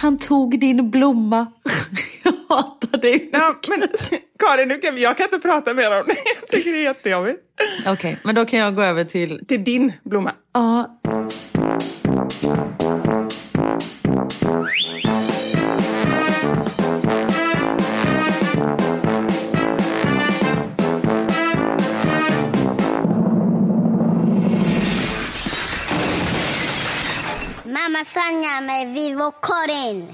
Han tog din blomma. jag hatar dig. Ja, men Karin, nu kan, jag kan inte prata mer om det. Jag tycker det är jättejobbigt. Okej, men då kan jag gå över till... Till din blomma. Ja, Mamma Sanja med Vivo Karin.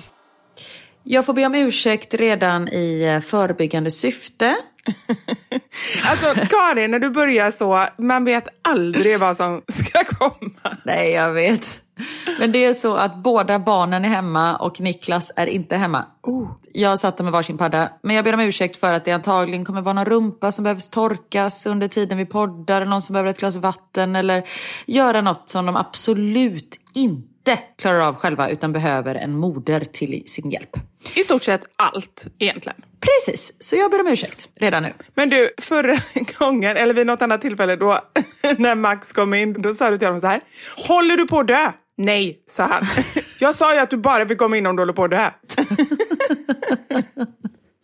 Jag får be om ursäkt redan i eh, förebyggande syfte. Alltså Karin, när du börjar så, man vet aldrig vad som ska komma. Nej, jag vet. Men det är så att båda barnen är hemma och Niklas är inte hemma. Oh. Jag satt med varsin padda. Men jag ber om ursäkt för att det antagligen kommer vara någon rumpa som behövs torkas under tiden vi poddar. Eller någon som behöver ett glas vatten. Eller göra något som de absolut inte klarar av själva utan behöver en moder till sin hjälp. I stort sett allt egentligen. Precis, så jag ber om ursäkt redan nu. Men du, förra gången, eller vid något annat tillfälle då, när Max kom in, då sa du till honom så här. Håller du på att dö? Nej, sa han. Jag sa ju att du bara fick komma in om du håller på att dö.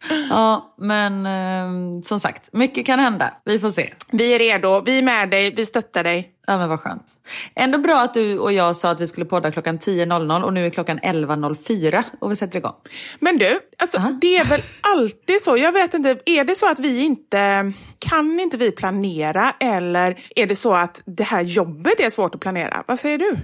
Ja, men eh, som sagt, mycket kan hända. Vi får se. Vi är redo, vi är med dig, vi stöttar dig. Ja, men vad skönt. Ändå bra att du och jag sa att vi skulle podda klockan 10.00 och nu är klockan 11.04 och vi sätter igång. Men du, alltså, Aha. det är väl alltid så. Jag vet inte, är det så att vi inte, kan inte vi planera eller är det så att det här jobbet är svårt att planera? Vad säger du?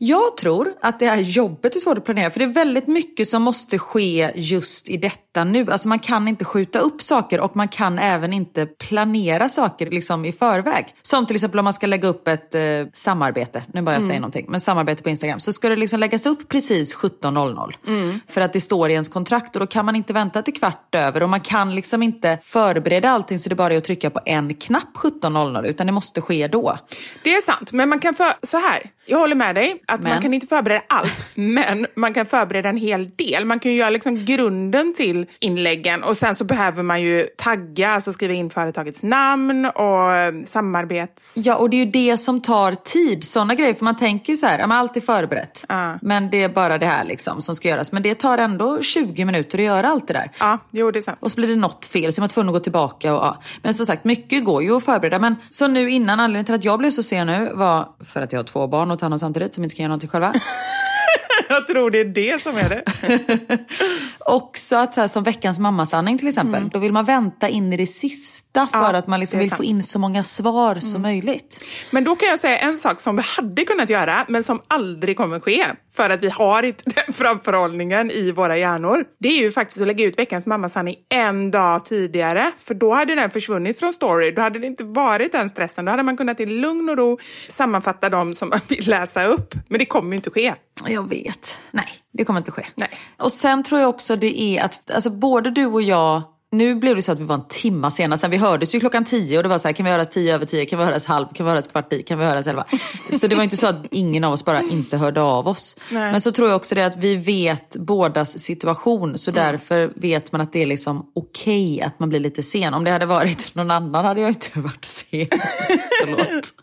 Jag tror att det här jobbet är svårt att planera för det är väldigt mycket som måste ske just i detta nu. Alltså man kan inte skjuta upp saker och man kan även inte planera saker liksom i förväg. Som till exempel om man ska lägga upp ett eh, samarbete, nu bara jag säger någonting, men samarbete på Instagram. Så ska det liksom läggas upp precis 17.00. För att det står i ens kontrakt och då kan man inte vänta till kvart över och man kan liksom inte förbereda allting så det bara är att trycka på en knapp 17.00 utan det måste ske då. Det är sant, men man kan för, så här. Jag håller med dig att man Men? kan inte förbereda allt, men man kan förbereda en hel del. Man kan ju göra liksom grunden till inläggen och sen så behöver man ju tagga, alltså skriva in företagets namn och samarbets... Ja, och det är ju det som tar tid. Sådana grejer. För man tänker ju så här, allt är förberett. Ja. Men det är bara det här liksom som ska göras. Men det tar ändå 20 minuter att göra allt det där. Ja, jo det är sant. Och så blir det något fel så är man tvungen att gå tillbaka. Och, ja. Men som sagt, mycket går ju att förbereda. Men så nu innan, anledningen till att jag blev så sen nu var för att jag har två barn att ta hand om samtidigt som inte kan göra någonting själva. Jag tror det är det som är det. Också att så här, som veckans mammasanning till exempel. Då vill man vänta in i det sista för Mm. Ja, att man liksom vill få sant. Mm. in så många svar som möjligt. Men då kan jag säga en sak som vi hade kunnat göra, men som aldrig kommer ske. För att vi har inte den framförhållningen i våra hjärnor. Det är ju faktiskt att lägga ut veckans mammasanning en dag tidigare. För då hade den försvunnit från story. Då hade det inte varit den stressen. Då hade man kunnat i lugn och ro sammanfatta dem som man vill läsa upp. Men det kommer ju inte ske. Jag vet. Nej, det kommer inte ske. Nej. Och sen tror jag också det är att alltså, både du och jag nu blev det så att vi var en timma sena. Sen vi hördes ju klockan tio och det var så här, kan vi höras tio över tio, kan vi höras halv, kan vi höras kvart i, kan vi höras elva? Så det var inte så att ingen av oss bara inte hörde av oss. Nej. Men så tror jag också det att vi vet bådas situation så därför vet man att det är liksom okej att man blir lite sen. Om det hade varit någon annan hade jag inte varit sen. Förlåt.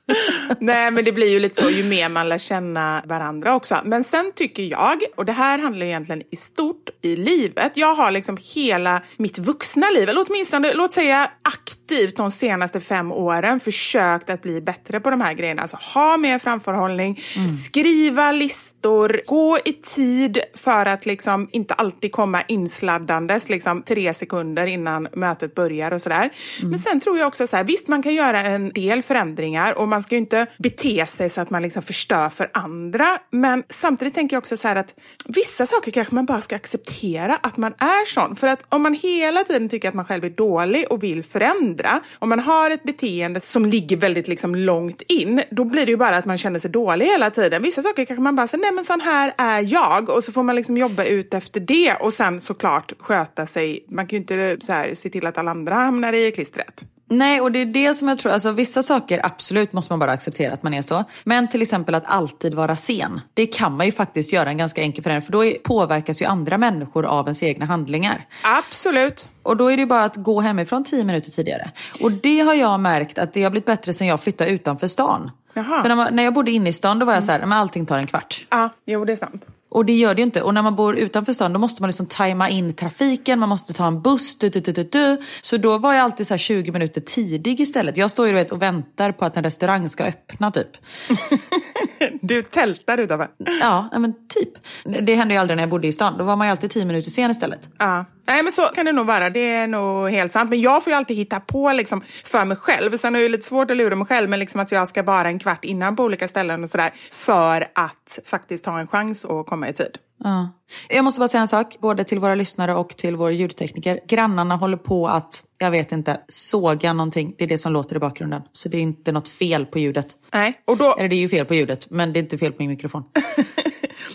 Nej, men det blir ju lite så ju mer man lär känna varandra också. Men sen tycker jag, och det här handlar egentligen i stort i livet. Jag har liksom hela mitt vuxna liv, eller åtminstone låt säga aktivt de senaste fem åren försökt att bli bättre på de här grejerna. Alltså ha mer framförhållning, skriva listor, gå i tid för att liksom inte alltid komma insladdandes liksom tre sekunder innan mötet börjar och sådär. Men sen tror jag också så här, visst man kan göra en del förändringar och man ska ju inte bete sig så att man liksom förstör för andra. Men samtidigt tänker jag också så här att vissa saker kanske man bara ska acceptera att man är sån. För att om man hela tiden tycker att man själv är dålig och vill förändra, om man har ett beteende som ligger väldigt liksom långt in, då blir det ju bara att man känner sig dålig hela tiden. Vissa saker kanske man bara säger, nej men sån här är jag och så får man liksom jobba ut efter det och sen såklart sköta sig. Man kan ju inte så här, se till att alla andra hamnar i klistret. Nej, och det är det som jag tror, alltså vissa saker absolut måste man bara acceptera att man är så. Men till exempel att alltid vara sen. Det kan man ju faktiskt göra en ganska enkel förändring för då är- påverkas ju andra människor av ens egna handlingar. Absolut. Och då är det bara att gå hemifrån tio minuter tidigare. Och det har jag märkt att det har blivit bättre sen jag flyttade utanför stan. Jaha. För när, man, när jag bodde inne i stan då var jag så här, men allting tar en kvart. Ja, jo det är sant. Och det gör det ju inte. Och när man bor utanför stan då måste man liksom tajma in trafiken, man måste ta en buss, du, du, du, du, du. Så då var jag alltid så här 20 minuter tidig istället. Jag står ju vet, och väntar på att en restaurang ska öppna typ. Du tältar utanför. Ja, ja, men typ. Det hände ju aldrig när jag bodde i stan. Då var man ju alltid 10 minuter sen istället. Ja. Nej men så kan det nog vara, det är nog helt sant. Men jag får ju alltid hitta på liksom för mig själv. Sen är det lite svårt att lura mig själv, men liksom att jag ska vara en kvart innan på olika ställen och sådär. För att faktiskt ha en chans att komma i tid. Ja. Jag måste bara säga en sak, både till våra lyssnare och till vår ljudtekniker. Grannarna håller på att, jag vet inte, såga någonting. Det är det som låter i bakgrunden. Så det är inte något fel på ljudet. Nej, och då... Eller det är ju fel på ljudet, men det är inte fel på min mikrofon.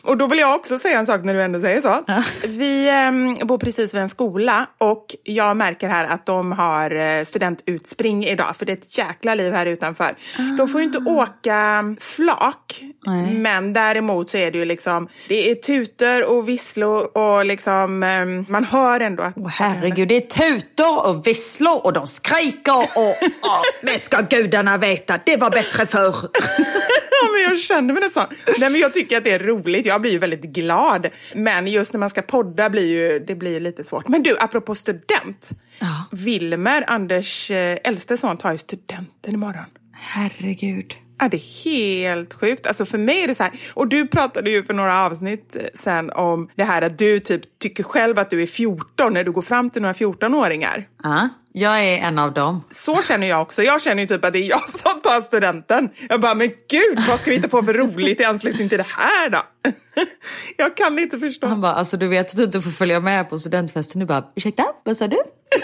Och då vill jag också säga en sak när du ändå säger så. Ja. Vi eh, bor precis vid en skola och jag märker här att de har eh, studentutspring idag för det är ett jäkla liv här utanför. De får ju inte åka flak Nej. men däremot så är det ju liksom det är tutor och visslor och liksom eh, man hör ändå att Åh, herregud, det är tutor och visslor och de skriker och, och det ska gudarna veta, det var bättre förr. Ja, men jag känner mig nästan. Nej, men jag tycker att det är roligt. Jag blir ju väldigt glad. Men just när man ska podda blir ju, det blir lite svårt. Men du, apropå student. Ja. Wilmer, Anders eh, äldste son, tar ju studenten imorgon. Herregud. Ja, det är helt sjukt. Alltså för mig är det så här, och du pratade ju för några avsnitt eh, sen om det här att du typ tycker själv att du är 14 när du går fram till några 14-åringar. Ja, jag är en av dem. Så känner jag också. Jag känner ju typ att det är jag som tar studenten. Jag bara, men gud, vad ska vi hitta på för roligt i anslutning till det här då? Jag kan inte förstå. Han bara, alltså du vet att du inte får följa med på studentfesten. Du bara, ursäkta, vad sa du?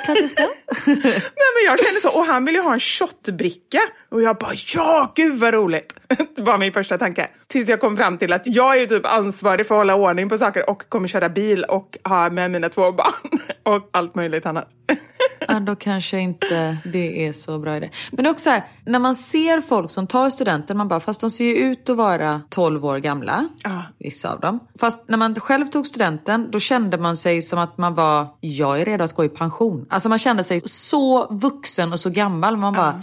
Klart du ska. Nej, men jag känner så. Och han vill ju ha en shotbricka. Och jag bara, ja, gud vad roligt. Det var min första tanke. Tills jag kom fram till att jag är ju typ ansvarig för att hålla ordning på saker och kommer köra bil och ha med mina två barn. Och allt möjligt annat. Ja, då kanske inte det är så bra idé. Men också så här, när man ser folk som tar studenten, man bara, fast de ser ju ut att vara 12 år gamla. Ja. Vissa av dem. Fast när man själv tog studenten, då kände man sig som att man var, jag är redo att gå i pension. Alltså man kände sig så vuxen och så gammal. Man bara,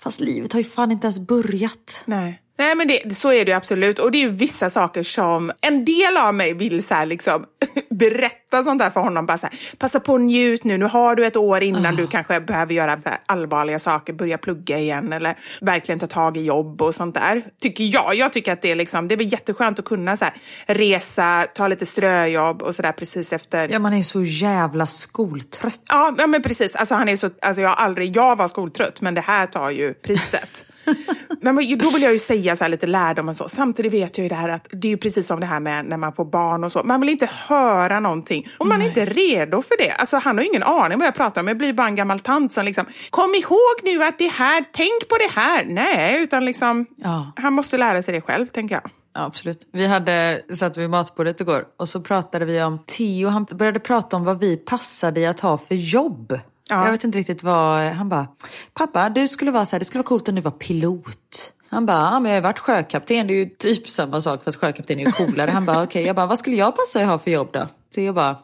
fast livet har ju fan inte ens börjat. Nej. Nej men det, så är det absolut och det är ju vissa saker som en del av mig vill så liksom berätta sånt där för honom. Bara så här, passa på och njut nu, nu har du ett år innan du kanske behöver göra allvarliga saker, börja plugga igen eller verkligen ta tag i jobb och sånt där. Tycker jag. Jag tycker att det är liksom, det är jätteskönt att kunna så här, resa, ta lite ströjobb och sådär precis efter Ja, man är så jävla skoltrött. Ja, ja men precis. Alltså, han är så, alltså, jag, har aldrig, jag var skoltrött, men det här tar ju priset. men då vill jag ju säga så lite lärdom och så. Samtidigt vet jag ju det här att det är precis som det här med när man får barn och så. Man vill inte höra någonting och man är inte redo för det. Alltså han har ju ingen aning vad jag pratar om. Jag blir bara en gammal tant som liksom, kom ihåg nu att det här, tänk på det här. Nej, utan liksom, Ja. han måste lära sig det själv, tänker jag. Ja, absolut. Vi hade satt vid matbordet igår och så pratade vi om Theo. Han började prata om vad vi passade i att ha för jobb. Ja. Jag vet inte riktigt vad... Han bara, pappa du skulle vara så här, det skulle vara coolt om du var pilot. Han bara, ja, men jag har ju varit sjökapten, det är ju typ samma sak fast sjökapten är ju coolare. Han bara, okej, jag bara, vad skulle jag passa i att ha för jobb då? Theo bara,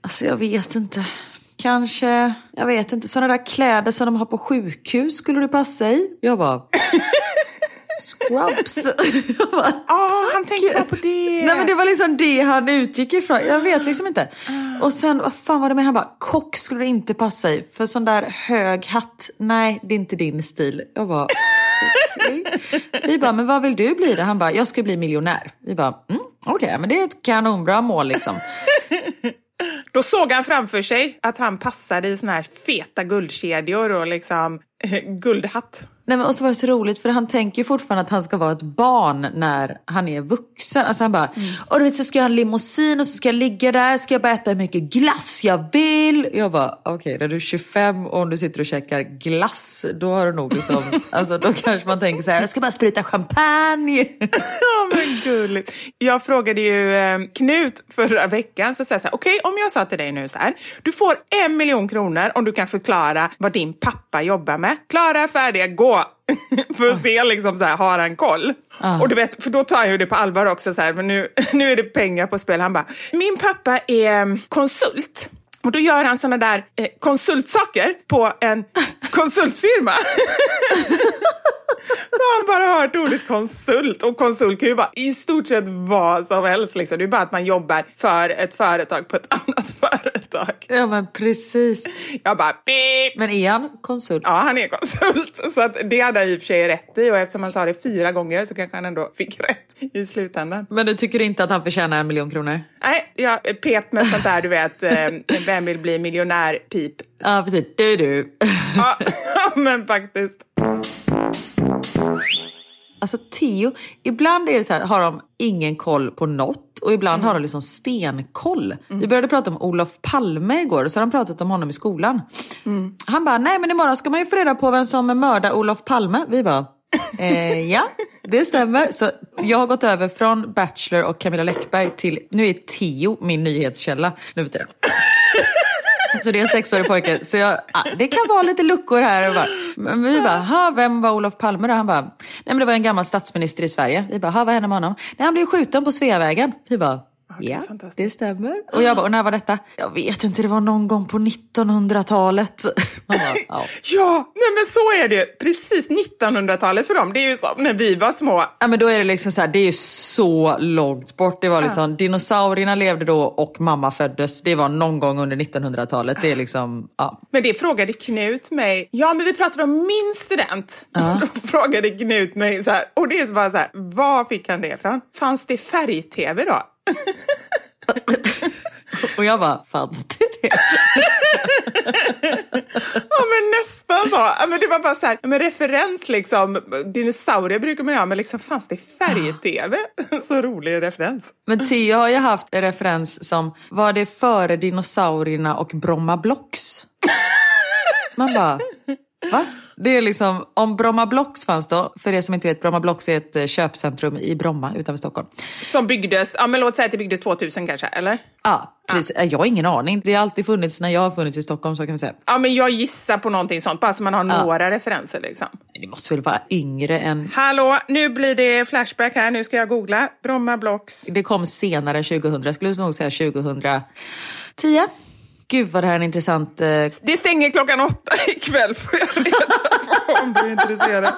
alltså jag vet inte. Kanske, jag vet inte, sådana där kläder som de har på sjukhus skulle du passa i? Jag bara, scrubs. Ja, han tänkte bara på det. Nej men det var liksom det han utgick ifrån. Jag vet liksom inte. Ah. Och sen, vad fan var det med? Han bara, kock skulle du inte passa i. För sån där hög hatt, nej det är inte din stil. Jag bara, okej. Vi bara, men vad vill du bli då? Han bara, jag ska bli miljonär. Vi bara, mm, okej men det är ett kanonbra mål liksom. Då såg han framför sig att han passade i såna här feta guldkedjor och liksom guldhatt. Nej, men, och så var det så roligt för han tänker ju fortfarande att han ska vara ett barn när han är vuxen. Alltså han bara, och du vet så ska jag ha en limousin och så ska jag ligga där, ska jag bara äta hur mycket glass jag vill. Jag bara, okej när du är 25 och om du sitter och käkar glass, då har du nog liksom, alltså då kanske man tänker så här, jag ska bara spruta champagne. Ja men gulligt. Jag frågade ju eh, Knut förra veckan, så sa jag så här, okej om jag sa till dig nu så här, du får en miljon kronor om du kan förklara vad din pappa jobbar med. Klara, färdiga, gå! för att se liksom så här, har han koll? Och du vet, för då tar jag det på allvar också så här, men nu, nu är det pengar på spel. Han bara, min pappa är mm, konsult. Och då gör han såna där eh, konsultsaker på en konsultfirma. Han bara hört ordet konsult och konsult kan ju vara i stort sett vad som helst. Liksom. Det är bara att man jobbar för ett företag på ett annat företag. Ja men precis. Jag bara pip! Men är han konsult? Ja, han är konsult. Så att det hade han i och för sig rätt i och eftersom han sa det fyra gånger så kanske han ändå fick rätt i slutändan. Men du tycker inte att han förtjänar en miljon kronor? Nej, jag pep med sånt där, du vet, eh, vem vill bli miljonär-pip. Ja precis, du du. Ja, men faktiskt. Alltså Theo, ibland är det så här, har de ingen koll på något och ibland har de liksom stenkoll. Vi började prata om Olof Palme igår och så har de pratat om honom i skolan. Han bara, nej men imorgon ska man ju få reda på vem som mördar Olof Palme. Vi bara, eh, ja det stämmer. Så jag har gått över från Bachelor och Camilla Läckberg till, nu är Theo min nyhetskälla nu för tiden. Så det är en sexårig pojke. Så jag, ah, det kan vara lite luckor här. Och bara, men vi bara, ha, vem var Olof Palme då? Han bara, nej men det var en gammal statsminister i Sverige. Vi bara, ha, vad hände med honom? Nej, han blev skjuten på Sveavägen. Vi bara, ja, fantastiskt. det stämmer. Och jag bara, och när var detta? Jag vet inte, det var någon gång på 1900-talet. Man bara, ja. Ja, nej men så är det. Precis 1900-talet för dem. Det är ju som när vi var små. Ja men då är det liksom så här, det är ju så långt bort. Det var liksom, dinosaurierna levde då och mamma föddes. Det var någon gång under 1900-talet. Det är liksom, ja. Men det frågade Knut mig. Ja, men vi pratade om min student. Då frågade Knut mig så här. Och det är så bara så här, var fick han det ifrån? Fanns det färg-tv då? Och jag bara, fanns det det? Ja, men nästan så. Ja, men det var bara så här, men referens liksom. Dinosaurier brukar man göra, men liksom fanns det färg-tv? Så rolig referens. Men Theo har ju haft en referens som, var det före dinosaurierna och Bromma Blocks? Man bara, va? Det är liksom, om Bromma Blocks fanns då, för er som inte vet, Bromma Blocks är ett eh, köpcentrum i Bromma utanför Stockholm. Som byggdes, ja men låt säga att det byggdes 2000 kanske, eller? Ja, precis. Jag har ingen aning. Det har alltid funnits när jag har funnits i Stockholm, så kan vi säga. Ja, men jag gissar på någonting sånt, bara så man har Ja. några referenser liksom. Det måste väl vara yngre än... Hallå, nu blir det Flashback här. Nu ska jag googla. Bromma Blocks. Det kom senare än 2000, jag skulle nog säga 2010. Gud vad det här är en intressant... Eh... Det stänger klockan åtta ikväll får jag reda på om du är intresserad.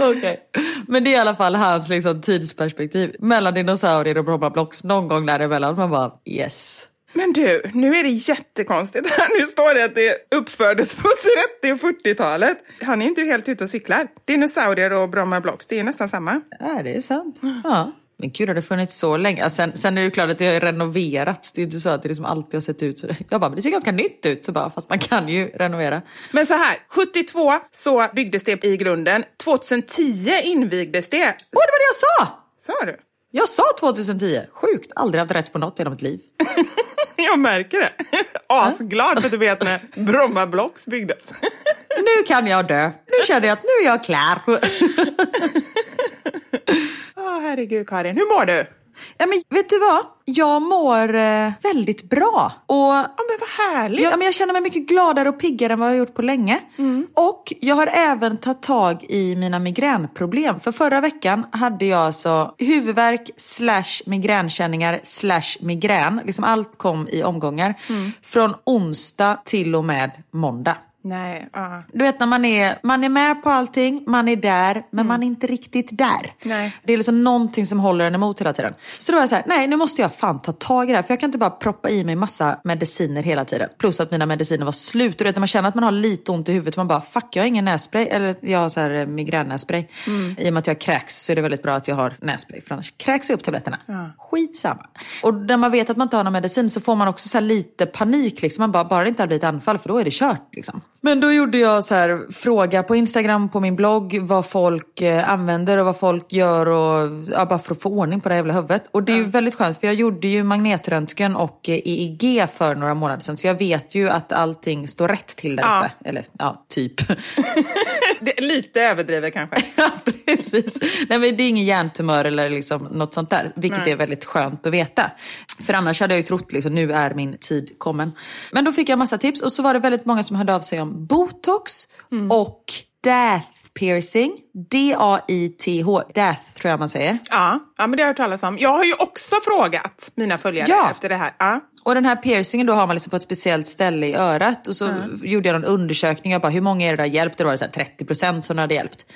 Okej. Men det är i alla fall hans liksom, tidsperspektiv. Mellan dinosaurier och Bromma Blocks. Någon gång däremellan. Man bara yes. Men du, nu är det jättekonstigt här. Nu står det att det uppfördes på 30 och 40-talet. Han är inte helt ute och cyklar. Dinosaurier och Bromma Blocks, det är nästan samma. Ja, det är sant. Ja. Men gud, har det funnits så länge? Ja, Sen, sen är det klart att det har renoverats. Det är inte så att det liksom alltid har sett ut så. Jag bara, men det ser ganska nytt ut. Så bara, fast man kan ju renovera. Men så här, 72 så byggdes det i grunden. 2010 invigdes det. Åh, det var det jag sa! Sa du? Jag sa 2010. Sjukt. Aldrig haft rätt på något i hela mitt liv. Jag märker det. Asglad för att du vet när Bromma Blocks byggdes. Nu kan jag dö. Nu känner jag att nu är jag klar. Åh herregud Karin, hur mår du? Ja, men vet du vad? Jag mår eh, väldigt bra. Och Ja men vad härligt. Ja, men jag känner mig mycket gladare och piggare än vad jag har gjort på länge. Och jag har även tagit tag i mina migränproblem. För förra veckan hade jag alltså huvudvärk slash migränkänningar slash migrän. Liksom allt kom i omgångar. Från onsdag till och med måndag. Nej, ja. Du vet när man är, man är med på allting, man är där, men man är inte riktigt där. Nej. Det är liksom någonting som håller en emot hela tiden. Så då var jag så här, nej nu måste jag fan ta tag i det här. För jag kan inte bara proppa i mig massa mediciner hela tiden. Plus att mina mediciner var slut. Och du vet när man känner att man har lite ont i huvudet, man bara fuck jag har ingen nässpray. Eller jag har så här eh, migrännässpray. I och med att jag kräks så är det väldigt bra att jag har nässpray. För annars kräks jag upp tabletterna. Skitsamma. Och när man vet att man inte har någon medicin så får man också så lite panik. Liksom. Man bara, bara det inte hade blivit anfall för då är det kört. Liksom. Men då gjorde jag så här fråga på Instagram, på min blogg, vad folk eh, använder och vad folk gör och ja, bara för att få ordning på det här jävla huvudet. Och det är ju väldigt skönt för jag gjorde ju magnetröntgen och eh, EEG för några månader sedan så jag vet ju att allting står rätt till där Ja. uppe. Eller ja, typ. Lite överdrivet kanske. Ja, precis. Nej, men det är ingen hjärntumör eller liksom något sånt där, vilket är väldigt skönt att veta. För annars hade jag ju trott liksom, nu är min tid kommen. Men då fick jag massa tips och så var det väldigt många som hörde av sig om botox och death piercing. D-A-I-T-H. Death tror jag man säger. Ja, ja, men det har jag hört talas om. Jag har ju också frågat mina följare Ja. efter det här. Ja. Och den här piercingen då har man liksom på ett speciellt ställe i örat. Och så gjorde jag någon undersökning. Jag bara, hur många är det det har hjälpt? Det var så här 30 procent som det hade hjälpt.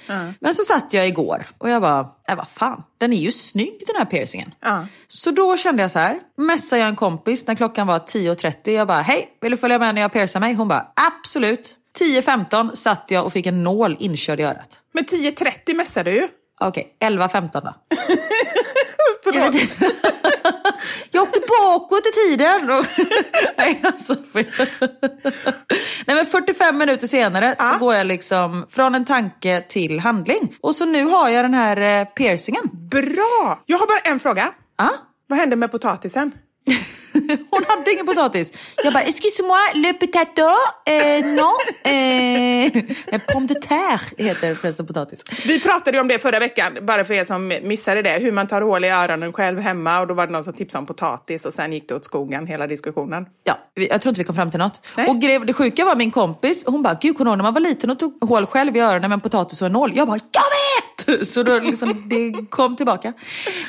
Men så satt jag igår och jag bara, äh, vad fan, den är ju snygg den här piercingen. Ja. Så då kände jag så här, messade jag en kompis när klockan var 10.30. Jag bara, hej, vill du följa med när jag piercar mig? Hon bara, absolut. 10.15 satt jag och fick en nål inkörd i örat. Men 10.30 messade du ju. Okej, 11.15 då. Förlåt. Jag åkte bakåt i tiden. Och, nej, alltså, nej, men 45 minuter senare Ja. så går jag liksom från en tanke till handling. Och så nu har jag den här eh, piercingen. Bra! Jag har bara en fråga. Ja. Vad hände med potatisen? Hon hade ingen potatis. Jag bara, excuse-moi, le potato? Eh, non. Eh, pomme de terre heter förresten potatis. Vi pratade ju om det förra veckan, bara för er som missade det, hur man tar hål i öronen själv hemma och då var det någon som tipsade om potatis och sen gick det åt skogen, hela diskussionen. Ja, jag tror inte vi kom fram till något. Nej. Och det sjuka var min kompis, hon bara, gud kommer när man var liten och tog hål själv i öronen med en potatis och en nål? Jag bara, jag vet! Så då liksom, det kom tillbaka.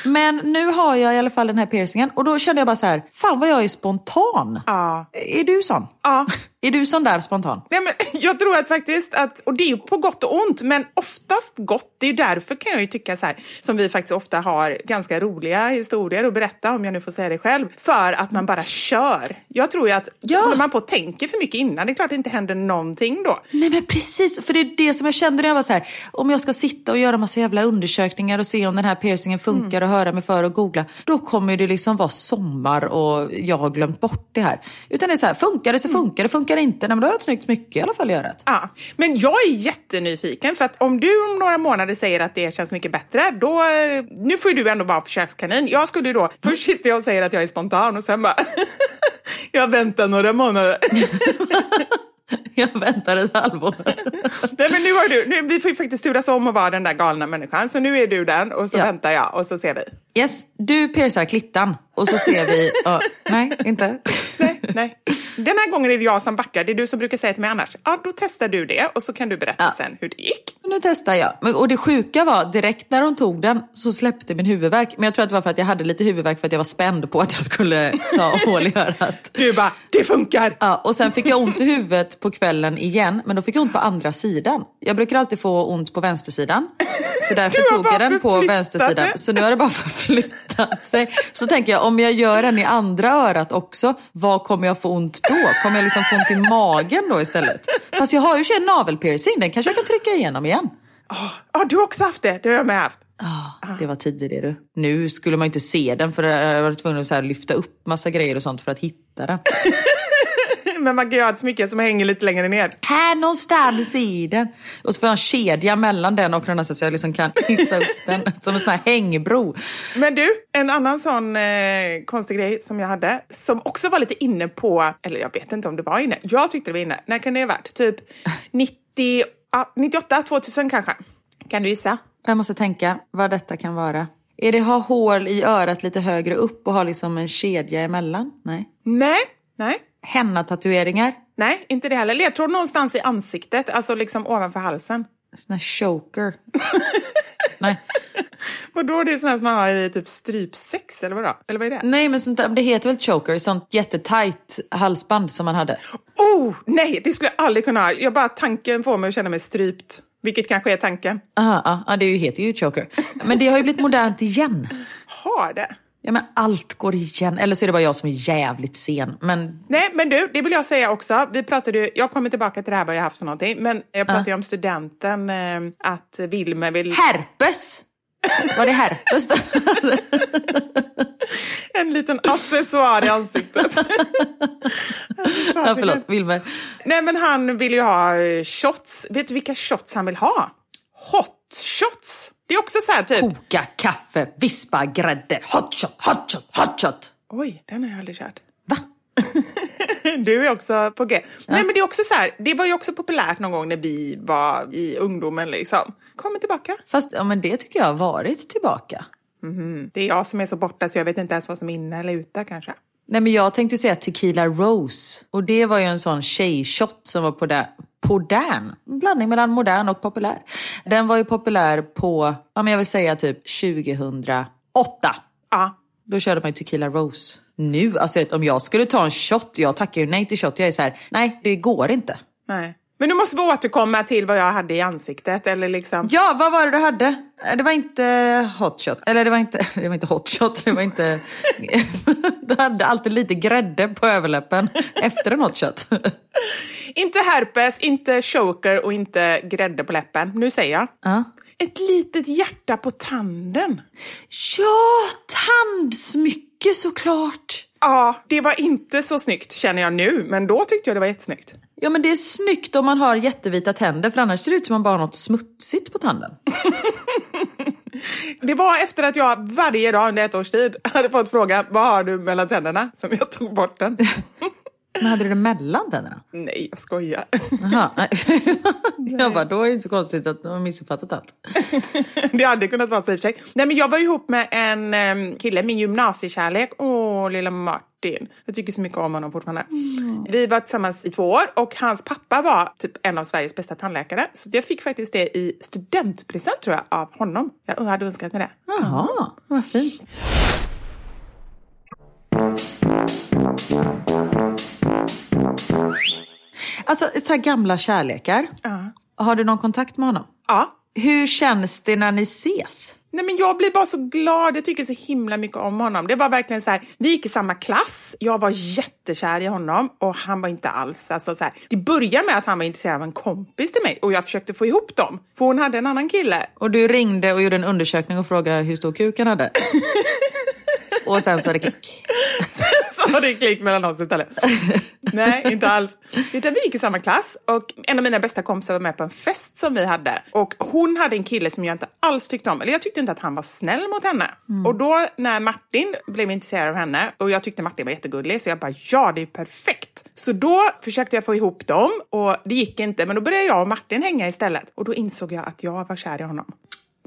Men nu har jag i alla fall den här piercingen och då kände jag bara så här, fan vad jag är spontan. Ja. Är du sån? Ja. Är du sån där spontan? Nej, men jag tror att faktiskt att, och det är ju på gott och ont, men oftast gott. Det är ju därför kan jag ju tycka så här, som vi faktiskt ofta har ganska roliga historier att berätta, om jag nu får säga det själv, för att man bara kör. Jag tror ju att Ja. håller man på och tänker för mycket innan, det är klart det inte händer någonting då. Nej men precis, för det är det som jag kände när jag var så här. Om jag ska sitta och göra massa jävla undersökningar och se om den här piercingen funkar och höra mig för och googla. Då kommer det liksom vara sommar och jag har glömt bort det här. Utan det är så här, funkar det så funkar det, funkar det inte, nej men då har jag ett snyggt smycke i alla fall i örat. Ja, men jag är jättenyfiken för att om du om några månader säger att det känns mycket bättre, då... Nu får du ändå vara försökskanin. Jag skulle ju då... Först sitter jag och säger att jag är spontan och sen bara... jag väntar några månader. Jag väntar ett halvår. Nej, men nu har du... Nu, vi får ju faktiskt turas om att vara den där galna människan. Så nu är du den och så Ja. väntar jag och så ser vi. Yes, du piercar klittan och så ser vi, ja, nej inte. Nej, nej. Den här gången är det jag som backar. Det är du som brukar säga till mig annars. Ja, då testar du det och så kan du berätta Ja. sen hur det gick. Nu testar jag. Och det sjuka var, direkt när hon tog den så släppte min huvudvärk. Men jag tror att det var för att jag hade lite huvudvärk för att jag var spänd på att jag skulle ta hål i örat. Du bara, det funkar! Ja, och sen fick jag ont i huvudet på kvällen igen, men då fick jag ont på andra sidan. Jag brukar alltid få ont på vänstersidan. Så därför tog jag den på vänstersidan. Så nu har det bara förflyttat sig. Så tänker jag, om jag gör den i andra örat också, vad kommer jag få ont då? Kommer jag liksom få ont i magen då istället? Fast jag har ju en navelpiercing, den kanske jag kan trycka igenom igen. Ja, du har också haft det. Det har jag med haft. Ah, det var tidigt det du. Nu skulle man ju inte se den för jag var tvungen att så lyfta upp massa grejer och sånt för att hitta den. Men man kan göra ett smycke som hänger lite längre ner. Här någonstans i den. Och så får jag en kedja mellan den och den så jag liksom kan hissa upp den som en sån här hängbro. Men du, en annan sån eh, konstig grej som jag hade, som också var lite inne på, eller jag vet inte om det var inne, jag tyckte det var inne. När kan det ha varit? Typ 90, ah, 98, 2000 kanske? Kan du gissa? Jag måste tänka vad detta kan vara. Är det ha hål i örat lite högre upp och ha liksom en kedja emellan? Nej. Nej, nej. Henna-tatueringar? Nej, inte det heller. Ledtråd någonstans i ansiktet, alltså liksom ovanför halsen. Sån här choker? Nej. Vadå, det är sån här som man har i typ strypsex eller vadå? Eller vad är det? Nej men sånt det heter väl choker? Sånt jättetajt halsband som man hade. Oh, nej, det skulle jag aldrig kunna ha. Jag bara tanken får mig att känna mig strypt. Vilket kanske är tanken. Ja, ja, det är ju- heter ju choker. Men det har ju blivit modernt igen. Har det? Ja men allt går igen. Eller så är det bara jag som är jävligt sen. Men Nej, men du, det vill jag säga också. Vi pratade ju, jag kommer tillbaka till det här vad jag haft för någonting, men jag pratade ju om studenten, eh, att Wilmer vill... herpes! Var det herpes då? En liten accessoar i ansiktet. ja, förlåt, Wilmer. Nej, men han vill ju ha eh, shots. Vet du vilka shots han vill ha? Hot shots! Det är också så här typ... Koka kaffe, vispa grädde, hot shot, hot shot, hot shot. Oj, den har jag aldrig kört. Va? Du är också på G. Nej, men det är också så här, det var ju också populärt någon gång när vi var i ungdomen liksom. Kommer tillbaka. Fast ja, men det tycker jag har varit tillbaka. Det är jag som är så borta så jag vet inte ens vad som är inne eller ute kanske. Nej men jag tänkte säga tequila rose. Och det var ju en sån tjejshot som var på där. Modern, en blandning mellan modern och populär. Den var ju populär på, ja men jag vill säga typ 2008. Ja, Då körde man ju tequila rose. Nu, alltså vet, om jag skulle ta en shot, jag tackar ju nej till shot. Jag är så här, nej det går inte. nej. Men nu måste vi återkomma till vad jag hade i ansiktet eller liksom. Ja, vad var det du hade? Det var inte hot shot. Eller det var inte, det var inte hot shot. Det var inte... Du hade alltid lite grädde på överläppen efter en hot shot. Inte herpes, inte choker och inte grädde på läppen. Nu säger jag. Ja. Ett litet hjärta på tanden. Ja, tandsmycke. smycke såklart. Ja, det var inte så snyggt känner jag nu, men då tyckte jag det var jättesnyggt. Ja men det är snyggt om man har jättevita tänder för annars ser det ut som man bara har något smutsigt på tanden. Det var efter att jag varje dag under ett års tid hade fått frågan vad har du mellan tänderna som jag tog bort den. Men hade du det mellan tänderna? Nej, jag skojar. Nej. Jag bara, då är det inte konstigt att de har missuppfattat allt. Det hade kunnat vara så i och för sig. Nej, men jag var ihop med en kille, min gymnasiekärlek. Åh, lilla Martin. Jag tycker så mycket om honom fortfarande. Vi var tillsammans i två år och hans pappa var typ en av Sveriges bästa tandläkare. Så jag fick faktiskt det i studentpresent tror jag av honom. Jag hade önskat mig det. Jaha, vad fint. Alltså så här gamla kärlekar. Ja. Har du någon kontakt med honom? Ja. Hur känns det när ni ses? Nej, men jag blir bara så glad. Jag tycker så himla mycket om honom. Det var verkligen så här, vi gick i samma klass. Jag var jättekär i honom och han var inte alls... Alltså så här, det började med att han var intresserad av en kompis till mig och jag försökte få ihop dem. För hon hade en annan kille. Och du ringde och gjorde en undersökning och frågade hur stor kuk han hade? och sen så är det klick. så var det klick mellan oss istället. Nej, inte alls. Utan vi gick i samma klass och en av mina bästa kompisar var med på en fest som vi hade. Och hon hade en kille som jag inte alls tyckte om. Eller jag tyckte inte att han var snäll mot henne. Och då när Martin blev intresserad av henne och jag tyckte Martin var jättegullig så jag bara ja, det är perfekt. Så då försökte jag få ihop dem och det gick inte. Men då började jag och Martin hänga istället. Och då insåg jag att jag var kär i honom.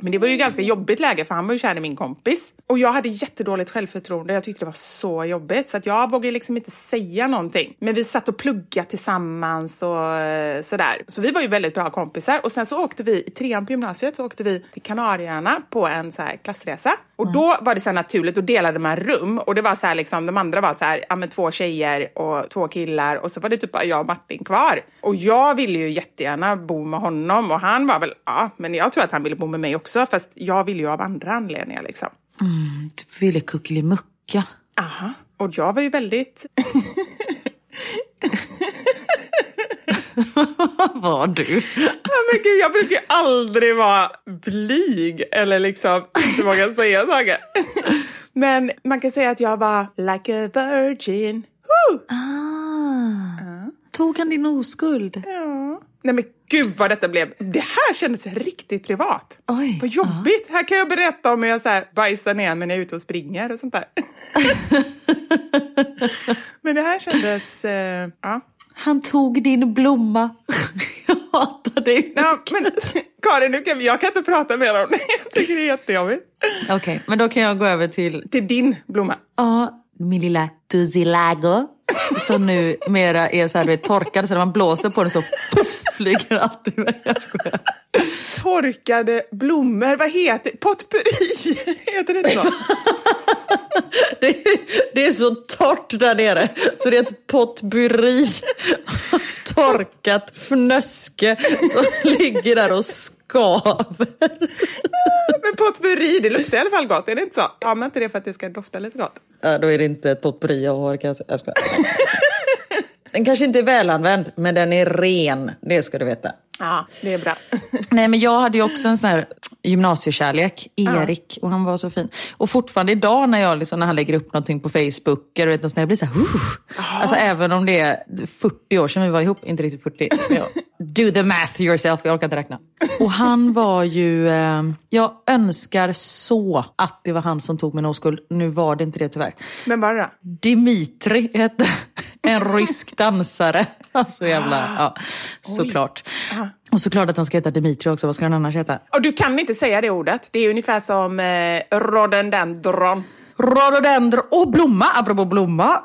Men det var ju ganska jobbigt läge för han var ju kär i min kompis. Och jag hade jättedåligt självförtroende. Jag tyckte det var så jobbigt så att jag vågade liksom inte säga någonting. Men vi satt och pluggade tillsammans och eh, sådär. Så vi var ju väldigt bra kompisar. Och sen så åkte vi i trean på gymnasiet så åkte vi till Kanarieöarna på en så klassresa. Och då var det så här naturligt, då delade man rum. Och det var så här liksom, de andra var så här, ja men två tjejer och två killar. Och så var det typ bara jag och Martin kvar. Och jag ville ju jättegärna bo med honom och han var väl, ja, men jag tror att han ville bo med mig också. Fast jag ville ju av andra anledningar liksom. Typ ville kuckelimucka. Aha. Och jag var ju väldigt... Vad var du? Ja, men gud, jag brukar ju aldrig vara blyg eller liksom inte våga säga saker. Men man kan säga att jag var like a virgin. Woo! Ah. Tog han din oskuld? Ja. Nej men gud vad detta blev. Det här kändes riktigt privat. Oj. Vad jobbigt. Här kan jag mig om hur jag så här bajsar ner mig när jag är ute och springer och sånt där. men det här kändes... Eh, ja. Han tog din blomma. Jag hatar dig. Ja, men Karin, nu kan, vi- jag kan inte prata mer om det. Jag tycker det är jättejobbigt. Okej, men då kan jag gå över till Till din blomma. ja, min lilla tussilago. Som nu mera är så här, du vet, torkad så när man blåser på den så puff, flyger allt iväg. Jag skojar. Torkade blommor, vad heter Potpurri, heter det så? Det är, det är så torrt där nere så det är ett potpurri torkat fnöske som ligger där och skaver. Men potpurri, det luktar i alla fall gott, är det inte så? Ja, men inte det för att det ska dofta lite gott? Ja, då är det inte ett potpurri jag har kan jag säga. Jag skojar. Den kanske inte är välanvänd, men den är ren. Det ska du veta. Ja, det är bra. Nej, men jag hade ju också en sån här gymnasiekärlek, Erik, och han var så fin. Och fortfarande idag när, jag liksom, när han lägger upp någonting på Facebook, eller vet, sånt, jag blir så här, uh. Alltså även om det är 40 år sedan vi var ihop, inte riktigt 40. Do the math yourself, jag orkar inte räkna. Och han var ju, eh, jag önskar så att det var han som tog min oskuld. Nu var det inte det tyvärr. Men bara. Dimitri hette en rysk dansare. Så jävla, ja, såklart. Och såklart att han ska heta Dimitri också, vad ska han annars heta? Och du kan inte säga det ordet. Det är ungefär som eh, rhododendron. Rhododendro, och blomma, apropå blomma.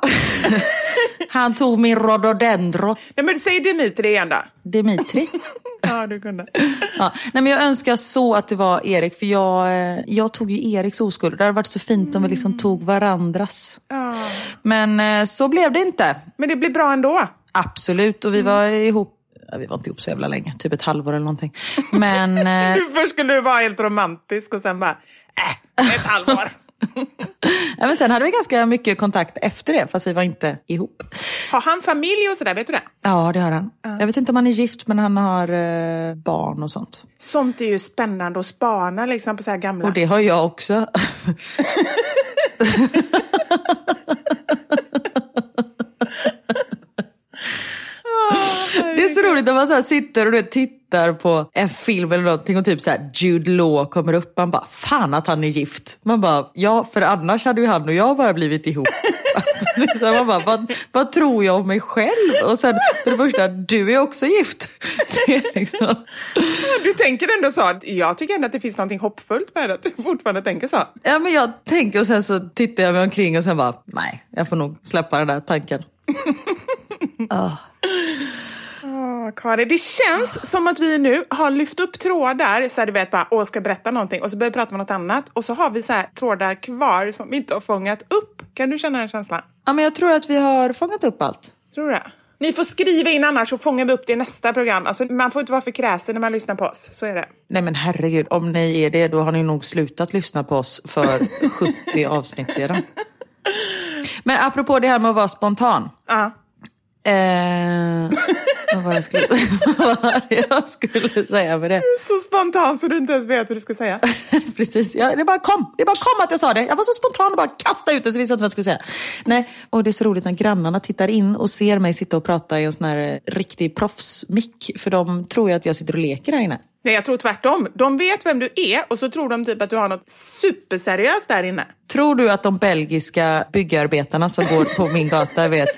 Han tog min rhododendro. Nej, men säg Dimitri igen då. Dimitri. Ja, du kunde. Ja. Nej, men jag önskar så att det var Erik, för jag, eh, jag tog ju Eriks oskuld. Det hade varit så fint om vi liksom tog varandras. Ja. Men eh, så blev det inte. Men det blir bra ändå. Absolut, och vi var ihop, vi var inte ihop så jävla länge, typ ett halvår eller någonting. Men eh, först skulle du vara helt romantisk och sen bara, äh, ett halvår. ja, men sen hade vi ganska mycket kontakt efter det, fast vi var inte ihop. Har han familj och sådär, vet du det? Ja, det har han. Jag vet inte om han är gift, men han har eh, barn och sånt. Sånt är ju spännande att spana liksom på så här gamla. Och det har jag också. Det är så roligt när man så sitter och du tittar på en film eller någonting och typ så här Jude Law kommer upp. Man bara, fan att han är gift. Man bara, ja för annars hade ju han och jag bara blivit ihop. Alltså, så här, man bara, vad, vad tror jag om mig själv? Och sen för det första, du är också gift. Är liksom... Du tänker ändå så. Jag tycker ändå att det finns något hoppfullt med det, att du fortfarande tänker så. Ja men jag tänker och sen så tittar jag mig omkring och sen bara, nej jag får nog släppa den där tanken. Åh, Kari, det känns som att vi nu har lyft upp trådar, så här, du vet bara, åh, ska berätta någonting och så börjar vi prata om något annat och så har vi så här, trådar kvar som vi inte har fångat upp. Kan du känna den känslan? Ja men jag tror att vi har fångat upp allt. Tror du? Ni får skriva in annars så fångar vi upp det i nästa program. Alltså, man får inte vara för kräsen när man lyssnar på oss. Så är det. Nej men herregud, om ni är det då har ni nog slutat lyssna på oss för 70 avsnitt sedan. Men apropå det här med att vara spontan. Ja. Eh, vad var jag skulle, vad var det jag skulle säga med det? Så spontan så du inte ens vet vad du ska säga. Precis, ja, det bara kom. Det bara kom att jag sa det. Jag var så spontan och bara kastade ut det så visste jag inte vad jag skulle säga. Nej, och det är så roligt när grannarna tittar in och ser mig sitta och prata i en sån här eh, riktig proffsmick. För de tror ju att jag sitter och leker här inne. Nej, jag tror tvärtom. De vet vem du är och så tror de typ att du har något superseriöst där inne. Tror du att de belgiska byggarbetarna som går på min gata vet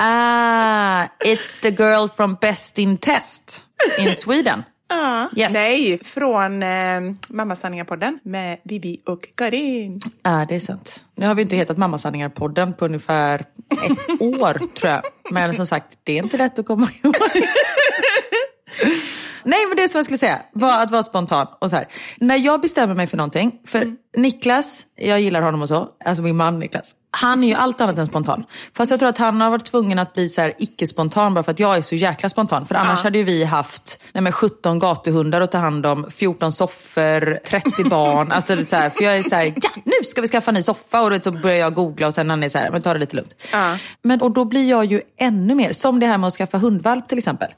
Ah, it's the girl from Best in Test in Sweden. Ja. Yes. Nej, från eh, Mammasanningar-podden med Vivi och Karin. Ja, ah, det är sant. Nu har vi inte hetat Mammasanningar-podden på ungefär ett år tror jag. Men som sagt, det är inte lätt att komma ihåg. Nej, men det som jag skulle säga var att vara spontan. Och så här. När jag bestämmer mig för någonting, för Niklas, jag gillar honom och så, alltså min man Niklas, han är ju allt annat än spontan. Fast jag tror att han har varit tvungen att bli så icke-spontan bara för att jag är så jäkla spontan. För annars hade ju vi haft nej men 17 gatuhundar att ta hand om, 14 soffor, 30 barn. Alltså det är så här, för jag är så här, ja nu ska vi skaffa en ny soffa. Och så börjar jag googla och sen han är så här, men ta det lite lugnt. Ja. Men och då blir jag ju ännu mer, som det här med att skaffa hundvalp till exempel.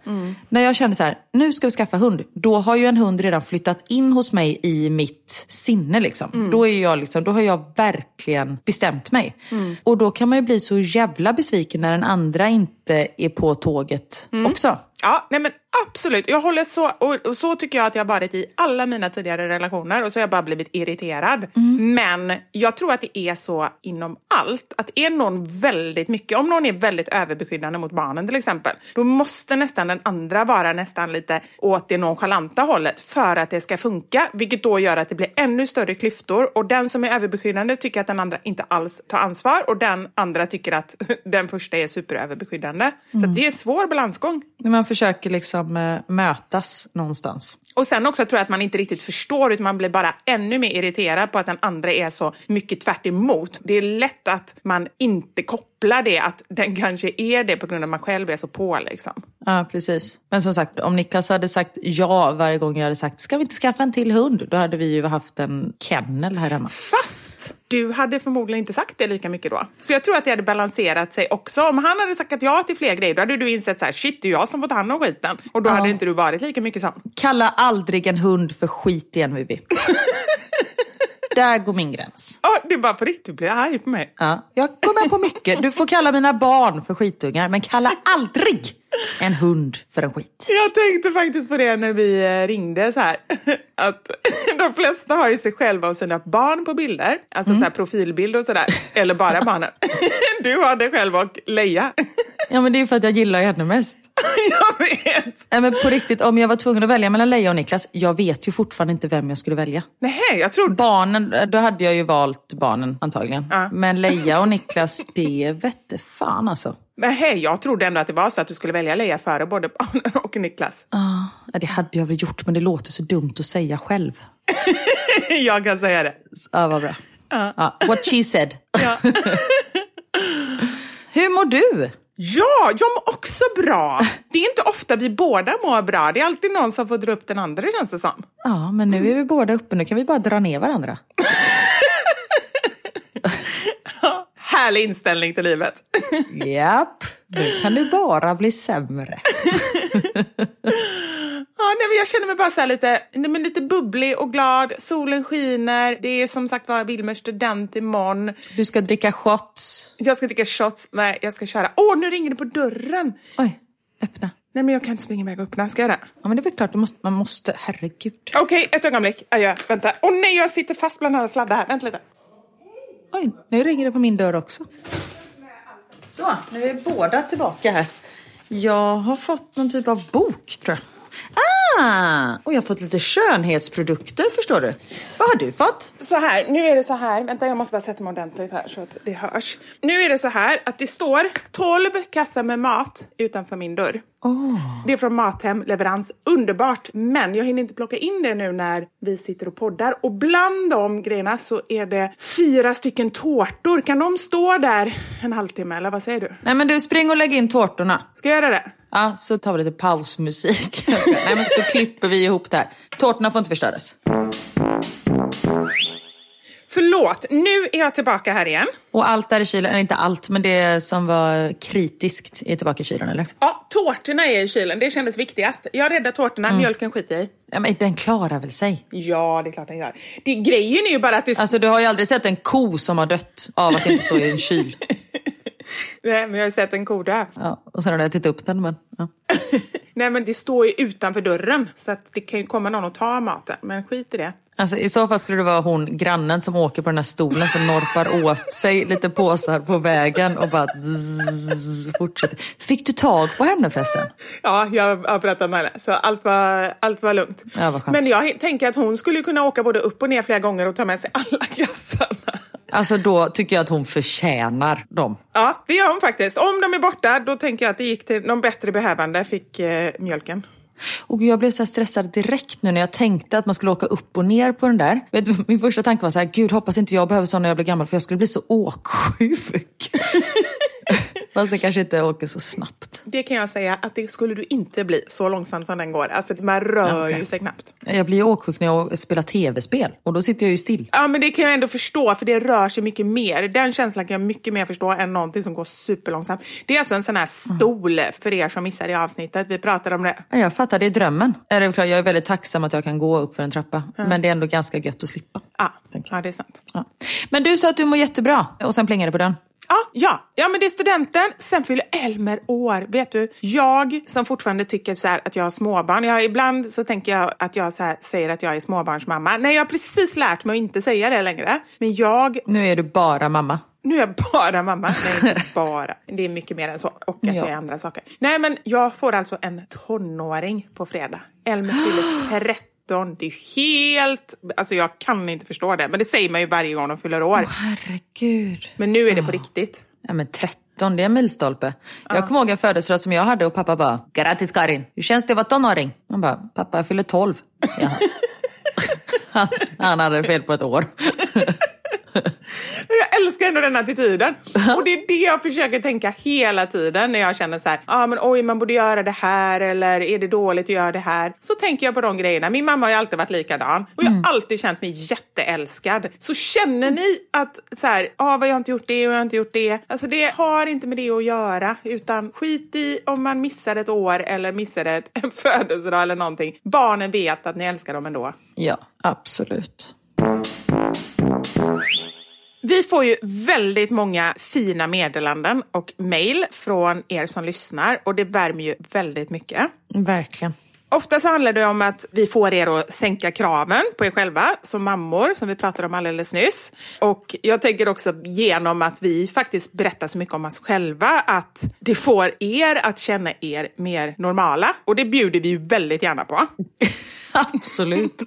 När jag kände så här, nu ska vi skaffa hund. Då har ju en hund redan flyttat in hos mig i mitt sinne liksom. Då, är jag liksom. då har jag verkligen bestämt mig. Och då kan man ju bli så jävla besviken när den andra inte är på tåget också. Ja, nej men absolut. Jag håller så, och, så tycker jag att jag har varit i alla mina tidigare relationer och så har jag bara blivit irriterad. Men jag tror att det är så inom allt. Att är någon väldigt mycket, om någon är väldigt överbeskyddande mot barnen till exempel, då måste nästan den andra vara nästan lite åt det nonchalanta hållet för att det ska funka. Vilket då gör att det blir ännu större klyftor och den som är överbeskyddande tycker att den andra inte alls tar ansvar och den andra tycker att den första är superöverbeskyddande. Så att det är svår balansgång. När man försöker liksom liksom eh, mötas någonstans. Och sen också tror jag att man inte riktigt förstår utan man blir bara ännu mer irriterad på att den andra är så mycket tvärt emot. Det är lätt att man inte kopplar det att den kanske är det på grund av att man själv är så på liksom. Ja, precis. Men som sagt, om Niklas hade sagt ja varje gång jag hade sagt ska vi inte skaffa en till hund? Då hade vi ju haft en kennel här hemma. Fast du hade förmodligen inte sagt det lika mycket då. Så jag tror att det hade balanserat sig också. Om han hade sagt ja till fler grejer, då hade du insett så här, shit, det är jag som får ta hand om skiten. Och då Ja. hade inte du varit lika mycket sån. Kalla aldrig en hund för skit igen Vivi. Där går min gräns. Ja, det är bara på riktigt, du blir arg på mig. Ja, jag med på mycket. Du får kalla mina barn för skitungar, men kalla aldrig en hund för en skit. Jag tänkte faktiskt på det när vi eh, ringde så här. Att de flesta har ju sig själva och sina barn på bilder. Alltså så här profilbild och sådär. Eller bara barnen. Du har dig själv och Leia. Ja, men det är för att jag gillar henne mest. Jag vet. Nej, men på riktigt, om jag var tvungen att välja mellan Leia och Niklas, jag vet ju fortfarande inte vem jag skulle välja. Nej, jag tror... Barnen, då hade jag ju valt barnen antagligen. Ja. Men Leia och Niklas, det vette fan alltså. Men hej, jag trodde ändå att det var så att du skulle välja Leia före både barnen och Niklas. Ja, det hade jag väl gjort, men det låter så dumt att säga själv. Jag kan säga det. Ja, vad bra. Ja, what she said. Ja. Hur mår du? Ja, jag mår också bra. Det är inte ofta vi båda mår bra. Det är alltid någon som får dra upp den andra känns det som. Ja, men nu är vi båda uppe. Nu kan vi bara dra ner varandra. Härlig inställning till livet. Japp, nu kan det bara bli sämre. Ja, nej, men jag känner mig bara så här lite, nej, men lite bubblig och glad. Solen skiner. Det är som sagt var Wilmers student imorgon. Du ska dricka shots. Jag ska dricka shots. Nej, jag ska köra. Åh, nu ringer det på dörren! Oj, öppna. Nej, men jag kan inte springa iväg och öppna. Ska jag det? Ja, men det är väl klart, du måste, man måste. Herregud. Okej, ett ögonblick. Adjö. Vänta. Åh nej, jag sitter fast bland alla sladdar här. Vänta lite. Oj, nu ringer det på min dörr också. Så, nu är vi båda tillbaka här. Jag har fått någon typ av bok, tror jag. Ah! Och jag har fått lite skönhetsprodukter, förstår du. Vad har du fått? Så här, nu är det så här. Vänta, jag måste bara sätta mig ordentligt här så att det hörs. Nu är det så här att det står 12 kassar med mat utanför min dörr. Det är från Mathem leverans. Underbart! Men jag hinner inte plocka in det nu när vi sitter och poddar. Och bland de grejerna så är det fyra stycken tårtor. Kan de stå där en halvtimme eller vad säger du? Nej, men du, spring och lägg in tårtorna. Ska jag göra det? Ja, så tar vi lite pausmusik. Nej, men så klipper vi ihop det här. Tårtorna får inte förstöras. Förlåt, nu är jag tillbaka här igen. Och allt där i kylen, eller inte allt, men det som var kritiskt är tillbaka i kylen, eller? Ja, tårtorna är i kylen. Det kändes viktigast. Jag räddar tårtorna, mjölken skiter jag i. Ja, men den klarar väl sig? Ja, det är klart den gör. Det, grejen är ju bara att det... Alltså, du har ju aldrig sett en ko som har dött av att inte stå i en kyl. Nej, men jag har ju sett en ko dö. Ja, och sen har du ätit upp den, men... Ja. Nej, men det står ju utanför dörren. Så att det kan ju komma någon och ta maten. Men skit i det. Alltså, I så fall skulle det vara hon, grannen som åker på den här stolen som norpar åt sig lite påsar på vägen och bara zzz, fortsätter. Fick du tag på henne förresten? Ja, jag har pratat med henne. Så allt var, allt var lugnt. Ja, men jag tänker att hon skulle kunna åka både upp och ner flera gånger och ta med sig alla kassarna. Alltså då tycker jag att hon förtjänar dem. Ja, det gör hon faktiskt. Om de är borta, då tänker jag att det gick till någon bättre behövande fick eh, mjölken. Och jag blev så här stressad direkt nu när jag tänkte att man skulle åka upp och ner på den där. Min första tanke var så här, gud hoppas inte jag behöver sån när jag blir gammal för jag skulle bli så åksjuk. Fast det kanske inte åker så snabbt. Det kan jag säga att det skulle du inte bli så långsamt som den går. Alltså man rör Okej. ju sig knappt. Jag blir ju åksjuk när jag spelar tv-spel och då sitter jag ju still. Ja, men det kan jag ändå förstå för det rör sig mycket mer. Den känslan kan jag mycket mer förstå än någonting som går superlångsamt. Det är alltså en sån här stol för er som missade i avsnittet. Vi pratade om det. Ja, Jag fattar, det är drömmen. Ja, det är klart, Jag är väldigt tacksam att jag kan gå upp för en trappa. Men det är ändå ganska gött att slippa. Ja, ja det är sant. Ja. Men du sa att du mår jättebra och sen plingade det på den. Ja, ja. ja, men det är studenten. Sen fyller Elmer år. Vet du, jag som fortfarande tycker så att jag har småbarn. Jag, ibland så tänker jag att jag så säger att jag är småbarnsmamma. Nej, jag har precis lärt mig att inte säga det längre. Men jag Nu är du bara mamma. Nu är jag bara mamma. Nej, inte bara. Det är mycket mer än så. Och att Ja. jag är andra saker. Nej, men jag får alltså en tonåring på fredag. Elmer fyller 13. Det är helt... Alltså jag kan inte förstå det. Men det säger man ju varje gång de fyller år. Herregud. Men nu är det på riktigt. Ja men 13, det är en milstolpe. Jag kommer ihåg en födelsedag som jag hade och pappa bara Grattis Karin, hur känns det att vara tonåring? Man bara, pappa jag fyller 12. Jaha. han, han hade fel på ett år. Jag älskar ändå den attityden. Och det är det jag försöker tänka hela tiden när jag känner så här, ah, men oj, man borde göra det här eller är det dåligt att göra det här? Så tänker jag på de grejerna. Min mamma har ju alltid varit likadan och jag har alltid känt mig jätteälskad. Så känner ni att så här, ah, vad jag har inte gjort det och jag har inte gjort det. Alltså det har inte med det att göra utan skit i om man missar ett år eller missar ett, en födelsedag eller någonting. Barnen vet att ni älskar dem ändå. Ja, absolut. Vi får ju väldigt många fina meddelanden och mejl från er som lyssnar och det värmer ju väldigt mycket. Verkligen. Ofta så handlar det om att vi får er att sänka kraven på er själva som mammor, som vi pratade om alldeles nyss. Och jag tänker också genom att vi faktiskt berättar så mycket om oss själva att det får er att känna er mer normala. Och det bjuder vi ju väldigt gärna på. Absolut.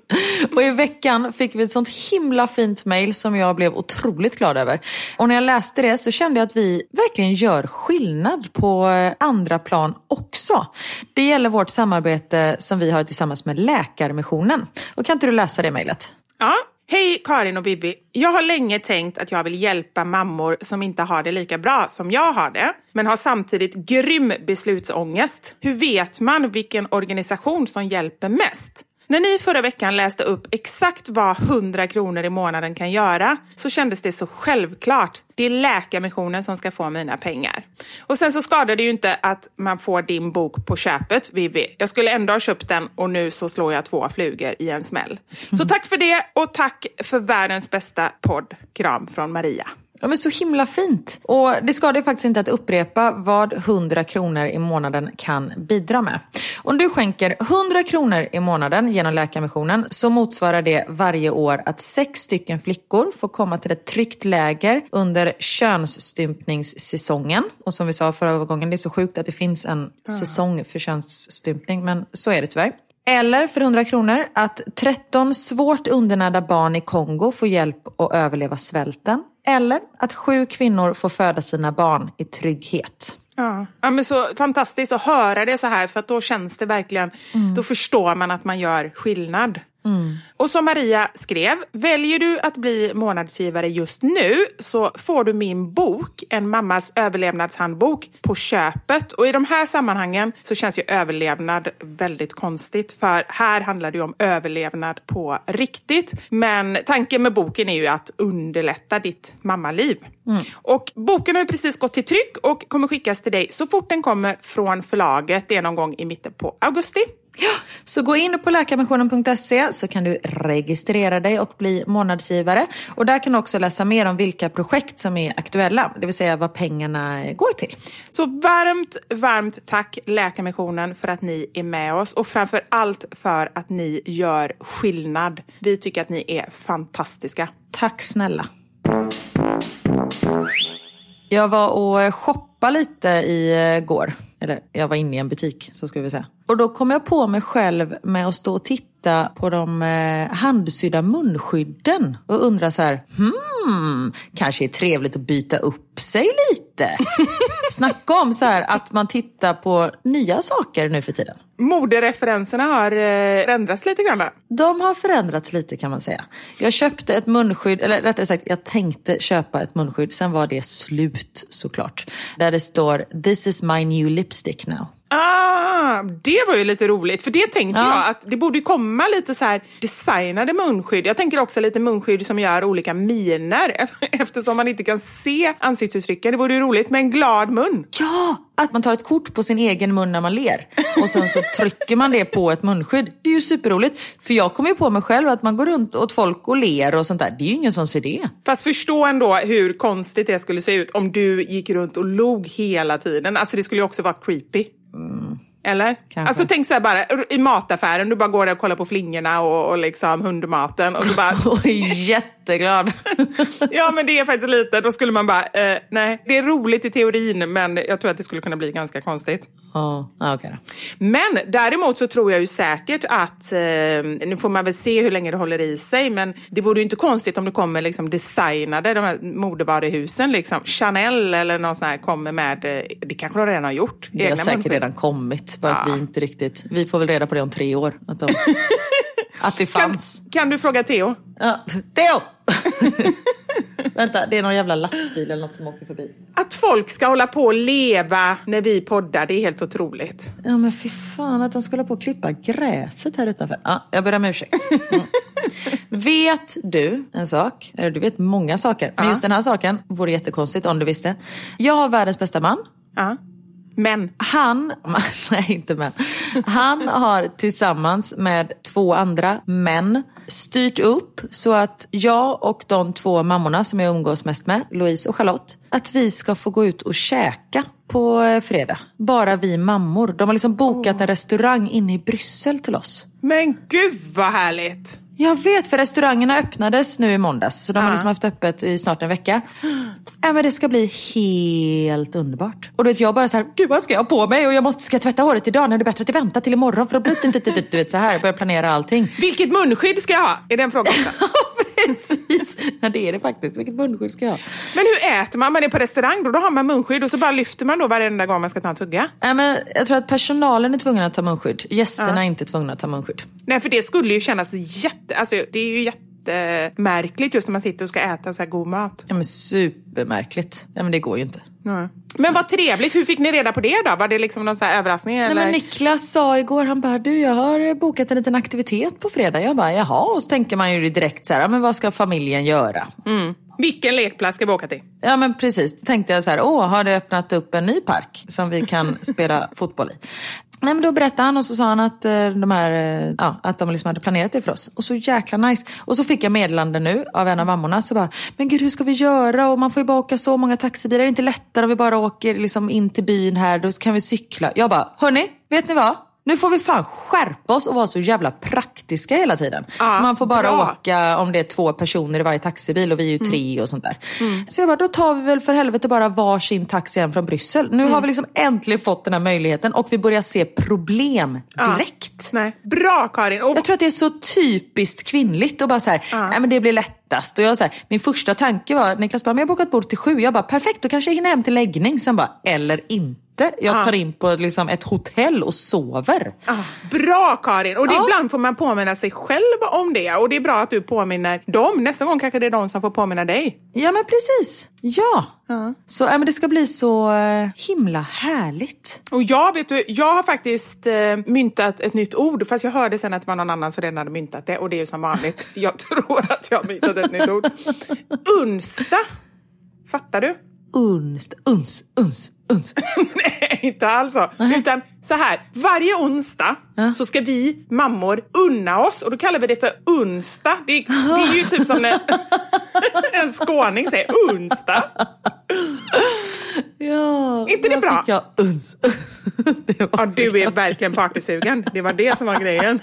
Och i veckan fick vi ett sånt himla fint mail som jag blev otroligt glad över. Och när jag läste det så kände jag att vi verkligen gör skillnad på eh, andra plan också. Det gäller vårt samarbete som vi har tillsammans med Läkarmissionen. Och kan inte du läsa det mejlet? Ja. Hej Karin och Vivi. Jag har länge tänkt att jag vill hjälpa mammor som inte har det lika bra som jag har det, men har samtidigt grym beslutsångest. Hur vet man vilken organisation som hjälper mest? När ni förra veckan läste upp exakt vad 100 kronor i månaden kan göra så kändes det så självklart. Det är Läkarmissionen som ska få mina pengar. Och sen så skadar det ju inte att man får din bok på köpet, Vivi. Jag skulle ändå ha köpt den och nu så slår jag två flugor i en smäll. Så tack för det och tack för världens bästa podd. Kram från Maria. Ja, men så himla fint. Och det skadar faktiskt inte att upprepa vad 100 kronor i månaden kan bidra med. Om du skänker 100 kronor i månaden genom Läkarmissionen så motsvarar det varje år att sex stycken flickor får komma till ett tryggt läger under könsstympningssäsongen. Och som vi sa förra gången, det är så sjukt att det finns en säsong för könsstympning, men så är det tyvärr. Eller för 100 kronor att 13 svårt undernärda barn i Kongo får hjälp att överleva svälten. Eller att sju kvinnor får föda sina barn i trygghet. Ja. ja, men så fantastiskt att höra det så här för att då känns det verkligen, då förstår man att man gör skillnad. Och som Maria skrev, väljer du att bli månadsgivare just nu så får du min bok, En mammas överlevnadshandbok, på köpet. Och i de här sammanhangen så känns ju överlevnad väldigt konstigt för här handlar det ju om överlevnad på riktigt. Men tanken med boken är ju att underlätta ditt mammaliv. Och boken har ju precis gått till tryck och kommer skickas till dig så fort den kommer från förlaget. Det är någon gång i mitten på augusti. Så gå in på läkarmissionen.se så kan du registrera dig och bli månadsgivare. Och där kan du också läsa mer om vilka projekt som är aktuella, det vill säga vad pengarna går till. Så varmt, varmt tack Läkarmissionen för att ni är med oss och framför allt för att ni gör skillnad. Vi tycker att ni är fantastiska. Tack snälla. Jag var och shoppade lite i går. Eller jag var inne i en butik, så ska vi säga. Och då kom jag på mig själv med att stå och titta på de eh, handsydda munskydden och undra så här, hmm, kanske är trevligt att byta upp sig lite. Snacka om så här att man tittar på nya saker nu för tiden. Modereferenserna har eh, ändrats lite grann. där. De har förändrats lite kan man säga. Jag köpte ett munskydd, eller rättare sagt jag tänkte köpa ett munskydd, sen var det slut såklart. Där det står “This is my new lipstick now”. Ah, det var ju lite roligt, för det tänkte Ja. jag att det borde komma lite så här designade munskydd. Jag tänker också lite munskydd som gör olika miner eftersom man inte kan se ansiktsuttrycken. Det vore ju roligt med en glad mun. Ja, att man tar ett kort på sin egen mun när man ler och sen så trycker man det på ett munskydd. Det är ju superroligt. För jag kommer ju på mig själv att man går runt åt folk och ler och sånt där. Det är ju ingen som ser det. Fast förstå ändå hur konstigt det skulle se ut om du gick runt och log hela tiden. Alltså det skulle ju också vara creepy. Eller? Kanske. Alltså tänk så här bara, i mataffären, du bara går där och kollar på flingorna och, och liksom hundmaten och så bara Oj, jätteglad. Ja, men det är faktiskt lite. Då skulle man bara, eh, nej, det är roligt i teorin, men jag tror att det skulle kunna bli ganska konstigt. Ja, okej då. Men däremot så tror jag ju säkert att, eh, nu får man väl se hur länge det håller i sig, men det vore ju inte konstigt om det kommer liksom designade, de här modevaruhusen, liksom Chanel eller någon sån här kommer med, eh, det kanske de redan har gjort. Det har säkert munskydd. redan kommit, bara att Ja. vi inte riktigt... Vi får väl reda på det om tre år. Att, de, att det Kan, fanns. kan du fråga Theo? Ja. Theo! Vänta, det är någon jävla lastbil eller något som åker förbi. Att folk ska hålla på och leva när vi poddar, det är helt otroligt. Ja men fy fan att de skulle hålla på och klippa gräset här utanför. Ja, jag ber om ursäkt. Mm. vet du en sak? Eller du vet många saker. Men just den här saken vore jättekonstigt om du visste. Jag har världens bästa man. Ja. Men, Han, nej inte men. Han har tillsammans med två andra män styrt upp så att jag och de två mammorna som jag umgås mest med, Louise och Charlotte, att vi ska få gå ut och käka på eh, fredag. Bara vi mammor. De har liksom bokat en restaurang inne i Bryssel till oss. men gud vad härligt! Jag vet, för restaurangerna öppnades nu i måndags. Så de har liksom haft öppet i snart en vecka. Ja, men det ska bli helt underbart. Och du vet, jag bara så här, gud vad ska jag ha på mig? Och jag måste, ska jag tvätta håret idag? Nej, det är bättre att jag väntar till imorgon. För inte, inte, du vet så här, börja planera allting. Vilket munskydd ska jag ha? Är det en fråga också? Precis, ja, det är det faktiskt. Vilket munskydd ska jag ha? Men hur äter man? Man är på restaurang då, då har man munskydd och så bara lyfter man då varenda gång man ska ta en tugga. Nej, men jag tror att personalen är tvungen att ta munskydd. Gästerna är inte tvungna att ta munskydd. Nej, för det skulle ju kännas jätte... Alltså, det är ju jätte jättemärkligt just när man sitter och ska äta så här god mat. Ja men supermärkligt. Ja men det går ju inte. Nej. Men vad trevligt, hur fick ni reda på det då? Var det liksom någon så här överraskning? Eller? Nej, men Niklas sa igår, han bara du jag har bokat en liten aktivitet på fredag. Jag bara jaha och så tänker man ju direkt så här, men vad ska familjen göra? Mm. Vilken lekplats ska vi åka till? Ja men precis, då tänkte jag så här, åh har det öppnat upp en ny park som vi kan spela fotboll i? Nej men då berättade han och så sa han att, eh, de, här, eh, ja, att de liksom hade planerat det för oss. Och så jäkla nice. Och så fick jag meddelande nu av en av mammorna. Så bara, men gud hur ska vi göra? Och man får ju bara åka så många taxibilar. Det Är inte lättare om vi bara åker liksom in till byn här? Då kan vi cykla. Jag bara, hörni, vet ni vad? Nu får vi fan skärpa oss och vara så jävla praktiska hela tiden. Ja, för man får bara bra. åka om det är två personer i varje taxibil och vi är ju tre och sånt där. Så jag bara, då tar vi väl för helvete bara varsin taxi hem från Bryssel. Nu har vi liksom äntligen fått den här möjligheten och vi börjar se problem direkt. Nej. Bra Karin! Och, Jag tror att det är så typiskt kvinnligt och bara så här, nej men det blir lättast. Och jag så här, min första tanke var, Niklas bara, men jag har bokat bord till sju. Jag bara, perfekt, då kanske jag hinner hem till läggning. Sen bara, eller inte. Jag tar in på liksom ett hotell och sover. ah, bra Karin! Och det, ibland får man påminna sig själv om det. Och det är bra att du påminner dem. Nästa gång kanske det är de som får påminna dig. Ja men precis, ja. Så ja, men det ska bli så eh, himla härligt. Och jag, vet du, jag har faktiskt eh, myntat ett nytt ord, fast jag hörde sen att det var någon annan som redan hade myntat det. Och det är ju som vanligt. Jag tror att jag har myntat ett nytt ord. Unsta. Fattar du? Unst, uns, uns, uns. Nej, inte alls så. Utan så här, varje onsdag så ska vi mammor unna oss och då kallar vi det för unsta. Det, det är ju typ som när en skåning säger unsta. Ja, Inte det bra? Jag uns. Det Ja, du är verkligen partysugen. Det var det som var grejen.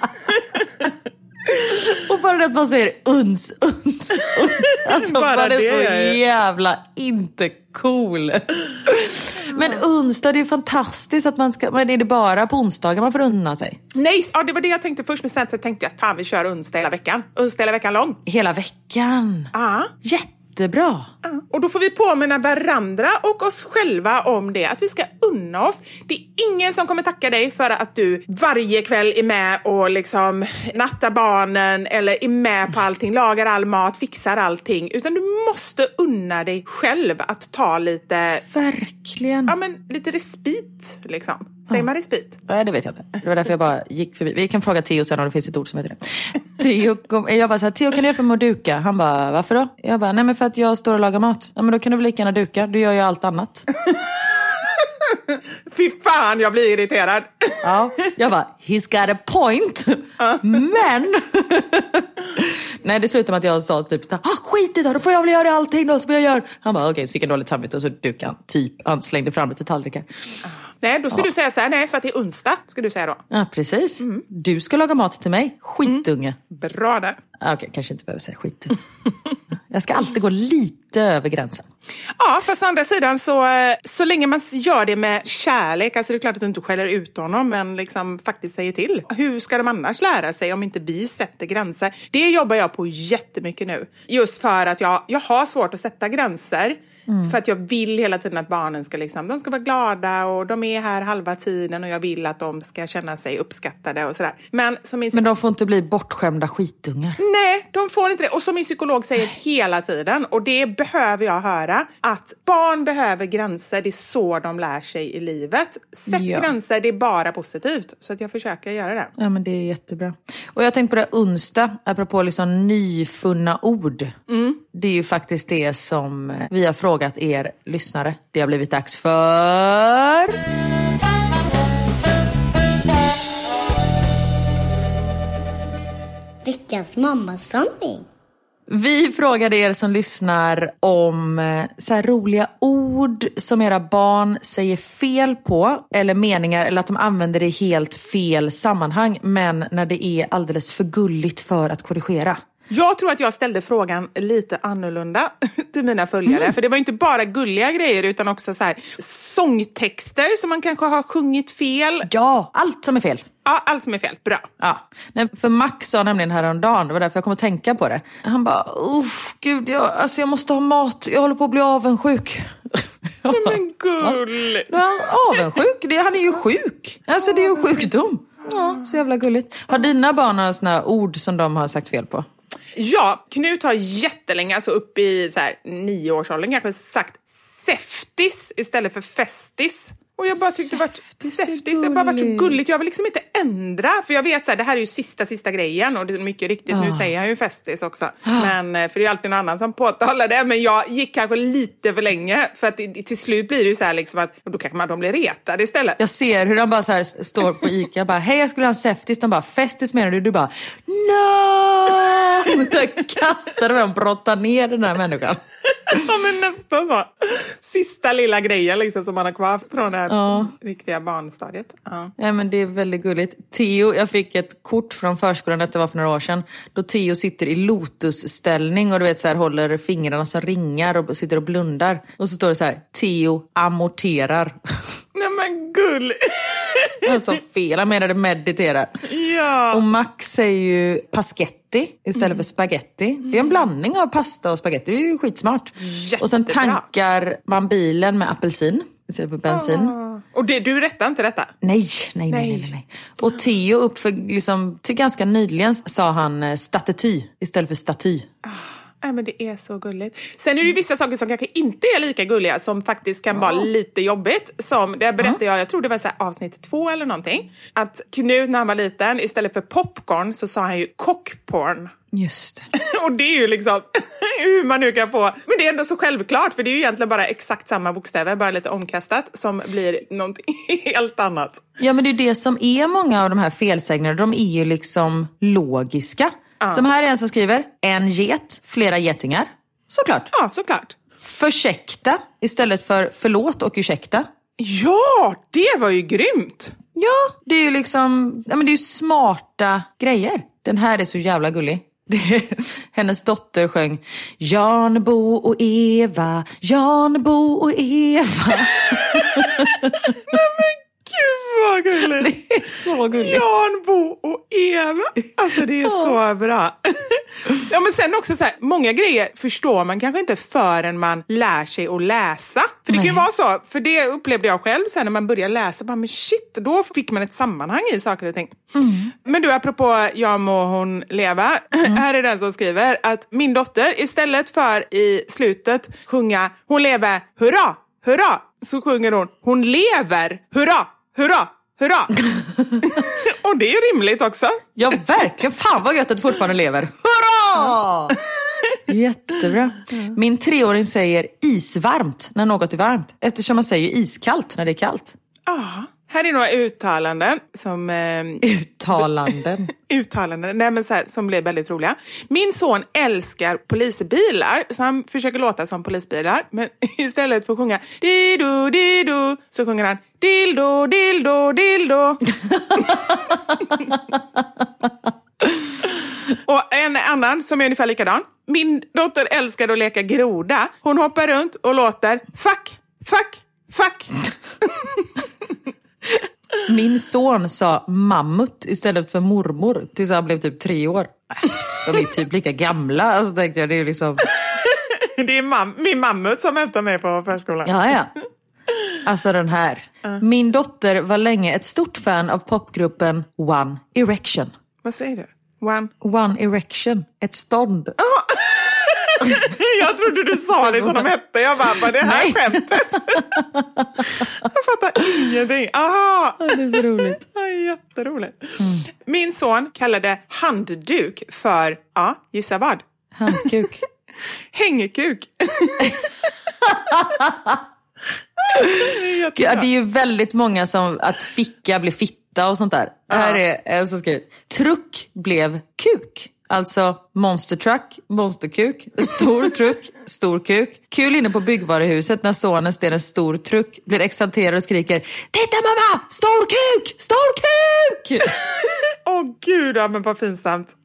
Och bara det att man säger uns, uns, uns. Alltså Bara bara, det är så jävla inte cool. Men onsdag, det är fantastiskt att man ska, men är det bara på onsdagar man får unna sig? Nej, ja, det var det jag tänkte först, men sen så tänkte jag att fan vi kör onsdag hela veckan. Onsdag hela veckan lång. Hela veckan. Ja. Jättebra. Och då får vi påminna varandra och oss själva om det, att vi ska unna oss. Det är ingen som kommer tacka dig för att du varje kväll är med och liksom nattar barnen eller är med på allting, lagar all mat, fixar allting. Utan du måste unna dig själv att ta lite, Verkligen. ja men lite respit liksom. Säger man respit? Nej, det vet jag inte. Det var därför jag bara gick förbi. Vi kan fråga Theo sen om det finns ett ord som heter det. Theo kom, jag bara så här, Theo kan du hjälpa mig att duka? Han bara, varför då? Jag bara, nej men för att jag står och lagar mat. Ja men då kan du väl lika gärna duka, du gör ju allt annat. Fy fan, jag blir irriterad. Ja, jag bara, he's got a point. Men. Nej, det slutade med att jag sa typ, ah, skit i det, då får jag väl göra allting då som jag gör. Han bara, okej, så fick jag dåligt samvete och så dukade han. Typ, han slängde fram lite tallrikar. Nej, då ska du säga så här, nej för att det är onsdag, ska du säga då. Ja, precis. Du ska laga mat till mig, skitunge. Bra där. Okej, kanske inte behöver säga skitunge. Jag ska alltid gå lite över gränsen. Ja, fast å andra sidan så, eh, så länge man gör det med kärlek, alltså det är klart att du inte skäller ut honom, men liksom faktiskt säger till. Hur ska de annars lära sig om inte vi sätter gränser? Det jobbar jag på jättemycket nu. Just för att jag, jag har svårt att sätta gränser. För att jag vill hela tiden att barnen ska, liksom, de ska vara glada och de är här halva tiden och jag vill att de ska känna sig uppskattade och sådär. Men som min Men de får inte bli bortskämda skitungar. Nej, de får inte det. Och som min psykolog säger hela tiden, och det behöver jag höra, att barn behöver gränser. Det är så de lär sig i livet. Sätt Ja. gränser, det är bara positivt. Så att jag försöker göra det. Ja men det är jättebra. Och jag tänkte på det onsdag, apropå liksom nyfunna ord. Det är ju faktiskt det som eh, vi har frågat er lyssnare. Det har blivit dags för... Veckans mammasanning. Vi frågade er som lyssnar om eh, så här roliga ord som era barn säger fel på. Eller meningar, eller att de använder det i helt fel sammanhang. Men när det är alldeles för gulligt för att korrigera. Jag tror att jag ställde frågan lite annorlunda till mina följare. För det var inte bara gulliga grejer utan också så här, sångtexter som man kanske har sjungit fel. Ja, allt som är fel. Ja, allt som är fel. Bra. Ja, Nej, för Max sa nämligen häromdagen, det var därför jag kom att tänka på det. Han bara, uff, gud, jag, alltså jag måste ha mat, jag håller på att bli avundsjuk. Bara, Men gull! "Ja, avundsjuk? Det, han är ju sjuk. Alltså det är ju sjukdom. Ja, så jävla gulligt. Har dina barn några här ord som de har sagt fel på? Ja, Knut har jättelänge, alltså upp i så här, nioårsåldern kanske, sagt seftis istället för festis. Och jag bara tyckte det var säftis, det bara varit så gulligt. Jag vill liksom inte ändra, för jag vet att det här är ju sista, sista grejen och det är mycket riktigt, ah. nu säger han ju festis också. Ah. Men, eh, för det är alltid någon annan som påtalar det, men jag gick kanske lite för länge för att till slut blir det ju så här liksom att då kanske man de blir retade istället. Jag ser hur de bara så här står på Ica bara, hej jag skulle ha en säftis, de bara, festis menar du? Du bara, no! Kastar dem, brottar ner den här människan. ja men nästan så. Sista lilla grejen liksom som man har kvar från det här ja. riktiga barnstadiet. Ja. ja men det är väldigt gulligt. Theo, jag fick ett kort från förskolan, det var för några år sedan, då Theo sitter i lotusställning och du vet så här, håller fingrarna som ringar och sitter och blundar. Och så står det så här, Theo amorterar. Nej men gull! alltså fel, han menade meditera. Ja. Och Max säger ju pasketti istället mm. för spaghetti. Det är en blandning av pasta och spaghetti, det är ju skitsmart. Jättebra. Och sen tankar man bilen med apelsin istället för bensin. Oh. Och det, du rättar inte detta? Nej, nej, nej. nej, nej. Och Theo upp för, liksom, till ganska nyligen sa han eh, staty istället för staty. Oh. Ja, men det är så gulligt. Sen är det vissa saker som kanske inte är lika gulliga som faktiskt kan vara lite jobbigt. Som, det berättade jag, jag tror det var så avsnitt två eller någonting. Att Knut när han var liten, istället för popcorn så sa han ju cockporn. Just och det är ju liksom hur man nu kan få... Men det är ändå så självklart för det är ju egentligen bara exakt samma bokstäver, bara lite omkastat, som blir någonting helt annat. Ja men det är det som är många av de här felsägningarna, de är ju liksom logiska. Ja. Som här är en som skriver, en get, flera getingar. Såklart. Ja, såklart. Försäkta istället för förlåt och ursäkta. Ja, det var ju grymt! Ja, det är ju liksom, ja men det är ju smarta grejer. Den här är så jävla gullig. Hennes dotter sjöng Jan, Bo och Eva, Jan, Bo och Eva. Gud vad gulligt! Det är så gulligt. Jan, Bo och Eva. Alltså det är så bra. ja men sen också så här, många grejer förstår man kanske inte förrän man lär sig att läsa. För det Nej. kan ju vara så, för det upplevde jag själv sen när man började läsa, bara, men shit, då fick man ett sammanhang i saker och ting. Mm. Men du, apropå Jag må hon leva, mm. här är den som skriver att min dotter istället för i slutet sjunga Hon lever, hurra, hurra, så sjunger hon Hon lever, hurra, hurra, hurra! och det är rimligt också. Ja, verkligen. Fan vad gött att du fortfarande lever. Hurra! Jättebra. Min treåring säger isvarmt när något är varmt. Eftersom man säger iskallt när det är kallt. Ah. Här är några uttalanden som... Eh, uttalanden? uttalanden, nej men så här, som blev väldigt roliga. Min son älskar polisbilar, så han försöker låta som polisbilar. Men istället för att sjunga dido, dido, så sjunger han dildo, dildo, dildo. Och en annan som är ungefär likadan. Min dotter älskar att leka groda. Hon hoppar runt och låter fuck, fuck, fuck. Min son sa mammut istället för mormor tills han blev typ tre år. De är typ lika gamla. Alltså tänkte jag, det är liksom... det är mam min mammut som hämtar mig på förskolan. Ja, ja. Alltså den här. Min dotter var länge ett stort fan av popgruppen One Erection. Vad säger du? One? One Erection. Ett stånd. Oh. jag trodde du sa det som de hette. Jag bara, vad det här Nej. skämtet? jag fattar ingenting. Aha! Det är så roligt. Jätteroligt. Mm. Min son kallade handduk för, ja, gissa vad? Handkuk. Hängkuk. det, är det är ju väldigt många som, att ficka blir fitta och sånt där. Ja. Här är en som skriver, truck blev kuk. Alltså monster truck, monsterkuk, stor truck, stor kuk. Kul inne på byggvaruhuset när sonen ser en stor truck, blir exalterad och skriker Titta mamma! Stor kuk! Stor kuk! Åh oh, gud, ja, men vad pinsamt.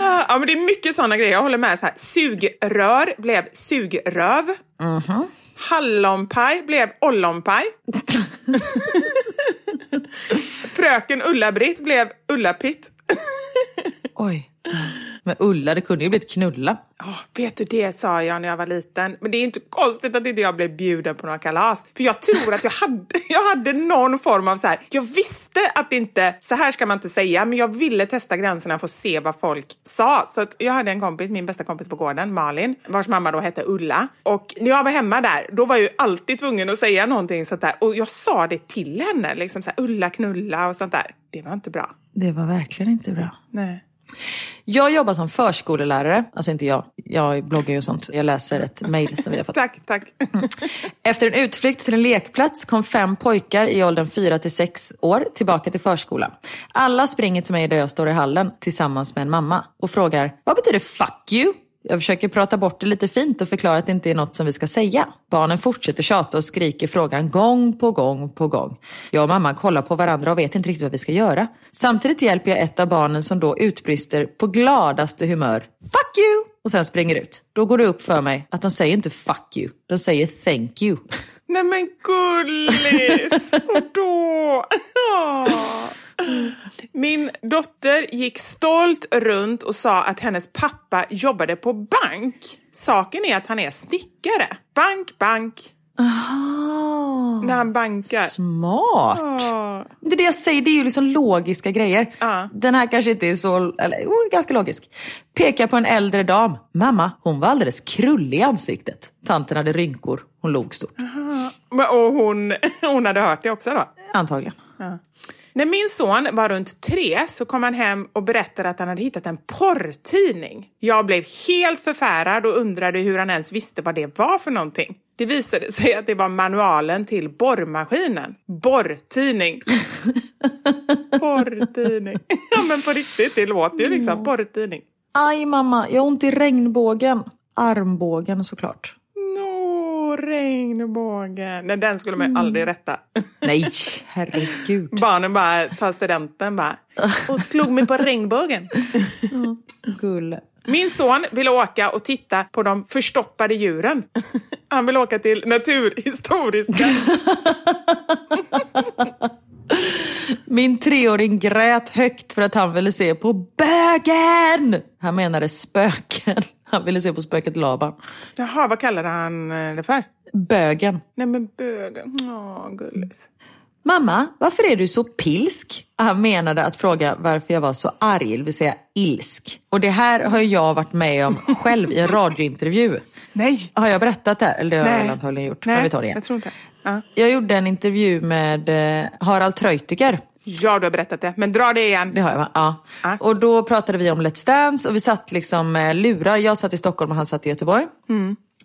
Ah, ja, men det är mycket sådana grejer. Jag håller med. Så här. Sugrör blev sugröv. Mm -hmm. Hallonpaj blev ollonpaj. Fröken Ulla-Britt blev Ulla-Pitt. Oj. med Ulla. Det kunde ju blivit knulla. Oh, vet du, det sa jag när jag var liten. Men det är inte konstigt att inte jag blev bjuden på några kalas. För jag tror att jag hade, jag hade någon form av så här. Jag visste att inte, så här ska man inte säga, men jag ville testa gränserna för att se vad folk sa. Så jag hade en kompis, min bästa kompis på gården, Malin, vars mamma då hette Ulla. Och när jag var hemma där, då var jag ju alltid tvungen att säga någonting sånt där. Och jag sa det till henne, liksom så här, Ulla knulla och sånt där. Det var inte bra. Det var verkligen inte bra. Nej. Jag jobbar som förskolelärare, alltså inte jag, jag bloggar ju och sånt. Jag läser ett mejl som vi har fått. Tack, tack. Efter en utflykt till en lekplats kom fem pojkar i åldern 4 till 6 år tillbaka till förskolan. Alla springer till mig där jag står i hallen tillsammans med en mamma och frågar, vad betyder fuck you? Jag försöker prata bort det lite fint och förklara att det inte är något som vi ska säga. Barnen fortsätter tjata och skriker frågan gång på gång på gång. Jag och mamma kollar på varandra och vet inte riktigt vad vi ska göra. Samtidigt hjälper jag ett av barnen som då utbrister på gladaste humör. Fuck you! Och sen springer ut. Då går det upp för mig att de säger inte fuck you. De säger thank you. Nej men gullis! Och då... Min dotter gick stolt runt och sa att hennes pappa jobbade på bank. Saken är att han är snickare. Bank, bank. Ah, När han bankar. smart. Åh. Det är det jag säger, det är ju liksom logiska grejer. Ja. Den här kanske inte är så, eller jo, ganska logisk. Pekar på en äldre dam. Mamma, hon var alldeles krullig i ansiktet. Tanten hade rynkor, hon log stort. Men- Och hon, hon hade hört det också då? Antagligen. När min son var runt tre så kom han hem och berättade att han hade hittat en porrtidning. Jag blev helt förfärad och undrade hur han ens visste vad det var för någonting. Det visade sig att det var manualen till borrmaskinen. Borrtidning. porrtidning. Ja men på riktigt, det låter ju liksom porrtidning. Aj mamma, jag har ont i regnbågen. Armbågen såklart. Nå, regnbågen. Nej, den skulle man ju aldrig rätta. Nej, herregud. Barnen bara tar studenten bara och slog mig på regnbågen. Gulle. Min son vill åka och titta på de förstoppade djuren. Han vill åka till Naturhistoriska. Min treåring grät högt för att han ville se på bögen. Han menade spöken. Han ville se på spöket Laban. Jaha, vad kallade han eh, det för? Bögen. Nej men bögen. Åh, gullis. Mamma, varför är du så pilsk? Han menade att fråga varför jag var så arg, det vill säga ilsk. Och det här har jag varit med om själv i en radiointervju. Nej! Har jag berättat det här? Eller det har jag Nej. väl antagligen gjort. Nej, Men vi tar det igen. jag tror inte. Ja. Jag gjorde en intervju med eh, Harald Treutiger. Ja, du har berättat det. Men dra det igen. Det har jag va? Ja. Ja. Och då pratade vi om Let's Dance och vi satt liksom med lurar. Jag satt i Stockholm och han satt i Göteborg.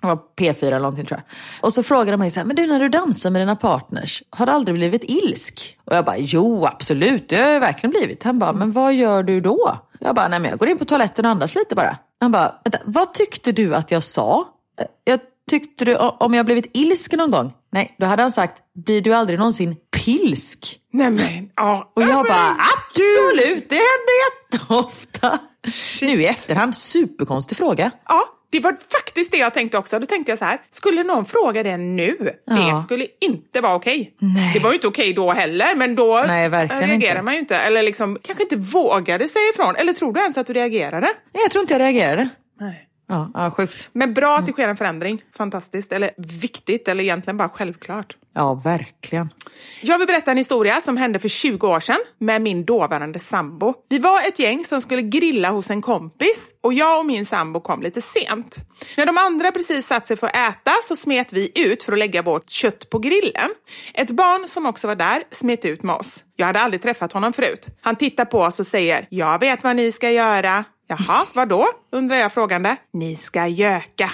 Det var P4 eller någonting tror jag. Och så frågade de mig så här, men du när du dansar med dina partners, har du aldrig blivit ilsk? Och jag bara, jo absolut, det har jag verkligen blivit. Han bara, men vad gör du då? Jag bara, nej men jag går in på toaletten och andas lite bara. Han bara, vänta, vad tyckte du att jag sa? Jag tyckte du, om jag blivit ilsk någon gång? Nej, då hade han sagt, blir du aldrig någonsin pilsk? Nej men, ja. Och Ja, jag bara, absolut, det händer jätteofta. Nu i efterhand, superkonstig fråga. Ja, det var faktiskt det jag tänkte också. Då tänkte jag så här, skulle någon fråga det nu, Ja. det skulle inte vara okej. Nej. Det var ju inte okej då heller, men då Nej, reagerar inte. man ju inte. Eller liksom, kanske inte vågade säga ifrån. Eller tror du ens att du reagerade? Nej, Jag tror inte jag reagerade. Nej. Ja, ja sjukt. Men bra att det sker en förändring. Fantastiskt. Eller viktigt, eller egentligen bara självklart. Ja, verkligen. Jag vill berätta en historia som hände för 20 år sedan med min dåvarande sambo. Vi var ett gäng som skulle grilla hos en kompis och jag och min sambo kom lite sent. När de andra precis satt sig för att äta så smet vi ut för att lägga vårt kött på grillen. Ett barn som också var där smet ut med oss. Jag hade aldrig träffat honom förut. Han tittar på oss och säger “Jag vet vad ni ska göra”. Jaha, vad då? undrar jag frågande. Ni ska göka.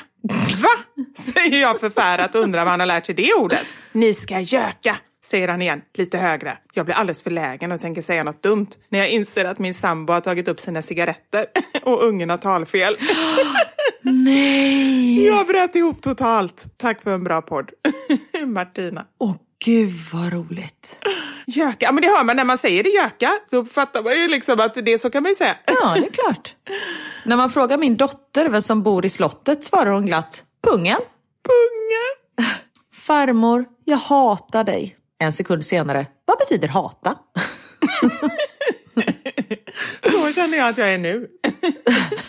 Va? Säger jag förfärat och undrar var han har lärt sig det ordet. Ni ska göka, säger han igen, lite högre. Jag blir alldeles förlägen och tänker säga något dumt när jag inser att min sambo har tagit upp sina cigaretter och ungen har talfel. Nej! Jag bröt ihop totalt. Tack för en bra podd. Martina. Åh gud vad roligt. Göka, ja men det hör man när man säger det göka. Så fattar man ju liksom att det så kan man ju säga. Ja, det är klart. När man frågar min dotter vem som bor i slottet svarar hon glatt Pungen. Punga. Farmor, jag hatar dig. En sekund senare, vad betyder hata? Så känner jag att jag är nu.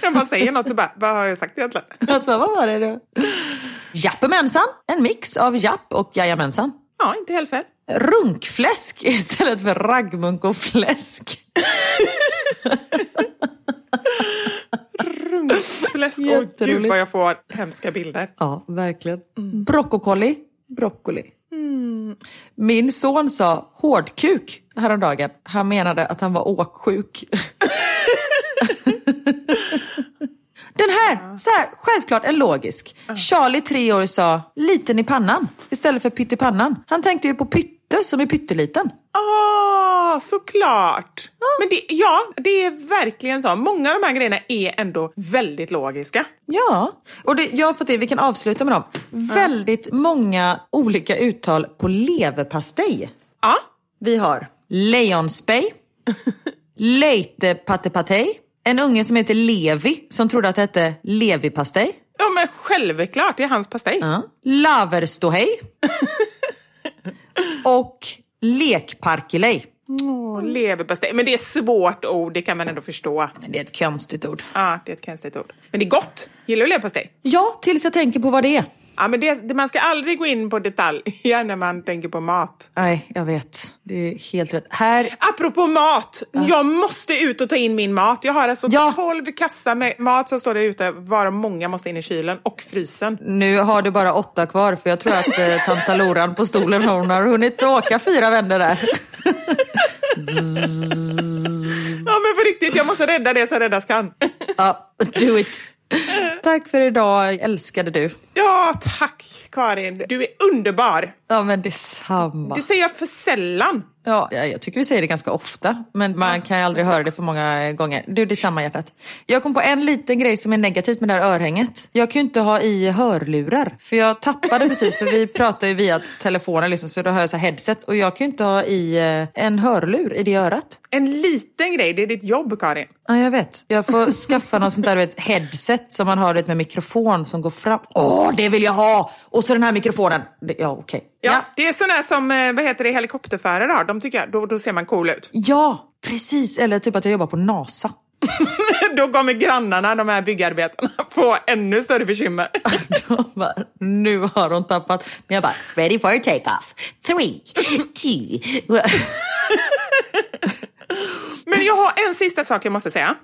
jag bara säger något så bara, vad har jag sagt egentligen? Alltså, vad var det då? Jappemensan, en mix av japp och jajamensan. Ja, inte helt fel. Runkfläsk istället för raggmunk och fläsk. Runkfläsk, åh gud vad jag får hemska bilder. Ja, verkligen. Broccoli, broccoli. Min son sa hårdkuk häromdagen. Han menade att han var åksjuk. Den här, så här, självklart en logisk. Charlie, tre år, sa liten i pannan istället för pyttipannan. Han tänkte ju på pytte som är pytteliten. Ah, såklart! Men det, ja, det är verkligen så. Många av de här grejerna är ändå väldigt logiska. Ja, och det, jag har fått det, vi kan avsluta med dem. Väldigt många olika uttal på leverpastej. Ja, Vi har lejonspej, leitepatepatej, en unge som heter Levi som trodde att det hette levipastej. ja men självklart, det är hans pastej. Ja. Laverståhej. och lekparkelej. Åh, leverpastej. Men det är svårt ord, det kan man ändå förstå. Men det är ett konstigt ord. Ja, det är ett konstigt ord. Men det är gott. Gillar du leverpastej? Ja, tills jag tänker på vad det är. Ja, men det, det, man ska aldrig gå in på detaljer när man tänker på mat. Nej, jag vet. Det är helt rätt. Här Apropå mat, jag måste ut och ta in min mat. Jag har alltså Ja. 12 kassar med mat som står där ute, varav många måste in i kylen och frysen. Nu har du bara åtta kvar för jag tror att eh, tanta Loran på stolen hon har hunnit åka fyra vändor där. Ja men på riktigt, jag måste rädda det som räddas kan. Ja, do it. Tack för idag, älskade du. Ja, tack Karin. Du är underbar. Ja, men detsamma. Det säger jag för sällan. Ja, ja, jag tycker vi säger det ganska ofta, men man kan ju aldrig höra det för många gånger. Du, det är samma hjärtat. Jag kom på en liten grej som är negativt med det här örhänget. Jag kan ju inte ha i hörlurar, för jag tappade precis, för vi pratar ju via telefonen liksom, så då har jag så headset och jag kan ju inte ha i eh, en hörlur i det örat. En liten grej, det är ditt jobb Karin. Ja, jag vet. Jag får skaffa någon sånt där vet, headset som man har det med mikrofon som går fram. Åh, det vill jag ha! Och så den här mikrofonen. Ja, okej. Ja, Det är sådana som eh, vad heter det, helikopterförare har. De tycker jag, då, då ser man cool ut. Ja, precis. Eller typ att jag jobbar på NASA. då kommer grannarna, de här byggarbetarna, få ännu större bekymmer. De bara, nu har hon tappat. Men jag bara, ready for take-off. Three, two. Men jag har en sista sak jag måste säga.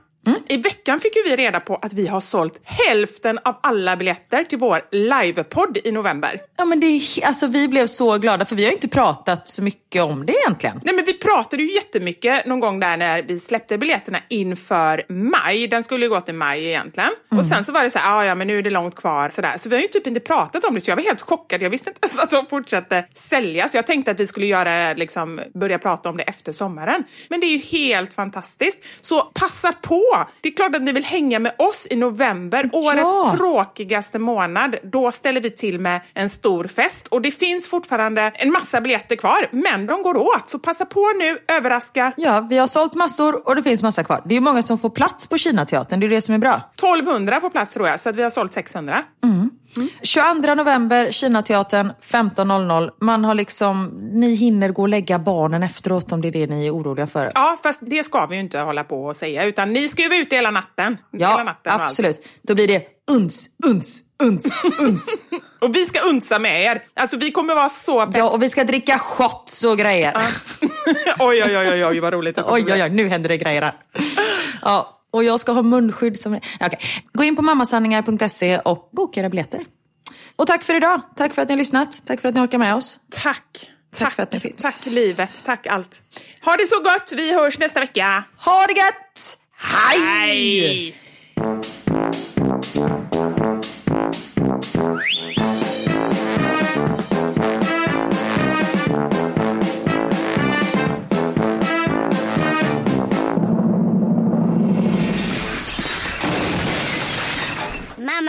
I veckan fick vi reda på att vi har sålt hälften av alla biljetter till vår livepodd i november. Ja, men det är, alltså, vi blev så glada för vi har inte pratat så mycket om det egentligen. Nej, men vi pratade ju jättemycket någon gång där när vi släppte biljetterna inför maj. Den skulle ju gå till maj egentligen. Och sen så var det så här, "Ah, ja men nu är det långt kvar sådär. Så vi har ju typ inte pratat om det så jag var helt chockad. Jag visste inte ens att de fortsatte säljas. Jag tänkte att vi skulle göra, liksom, börja prata om det efter sommaren. Men det är ju helt fantastiskt. Så passa på! Det är klart att ni vill hänga med oss i november, årets tråkigaste månad. Då ställer vi till med en stor fest och det finns fortfarande en massa biljetter kvar, men de går åt. Så passa på nu, överraska. Ja, vi har sålt massor och det finns massa kvar. Det är många som får plats på Kinateatern, det är det som är bra. 1200 på plats tror jag, så att vi har sålt 600. 22 november, Kinateatern, 15.00. Man har liksom, ni hinner gå och lägga barnen efteråt om det är det ni är oroliga för. Ja, fast det ska vi ju inte hålla på och säga, utan ni ska ju vara ute hela natten. hela Ja, natten och allt. absolut. Då blir det uns, uns, uns, uns. Och vi ska unsa med er. Alltså vi kommer vara så pepp. Ja, och vi ska dricka shots och grejer. oj, oj, oj, oj, oj, vad roligt. Oj, oj, oj, nu händer det grejer här. Ja, och jag ska ha munskydd som... Okej. Gå in på mammasanningar.se och boka era biljetter. Och tack för idag. Tack för att ni har lyssnat. Tack för att ni orkar med oss. Tack. Tack för att ni finns. Tack livet, tack allt. Ha det så gott, vi hörs nästa vecka. Ha det gött! Hej! Hej!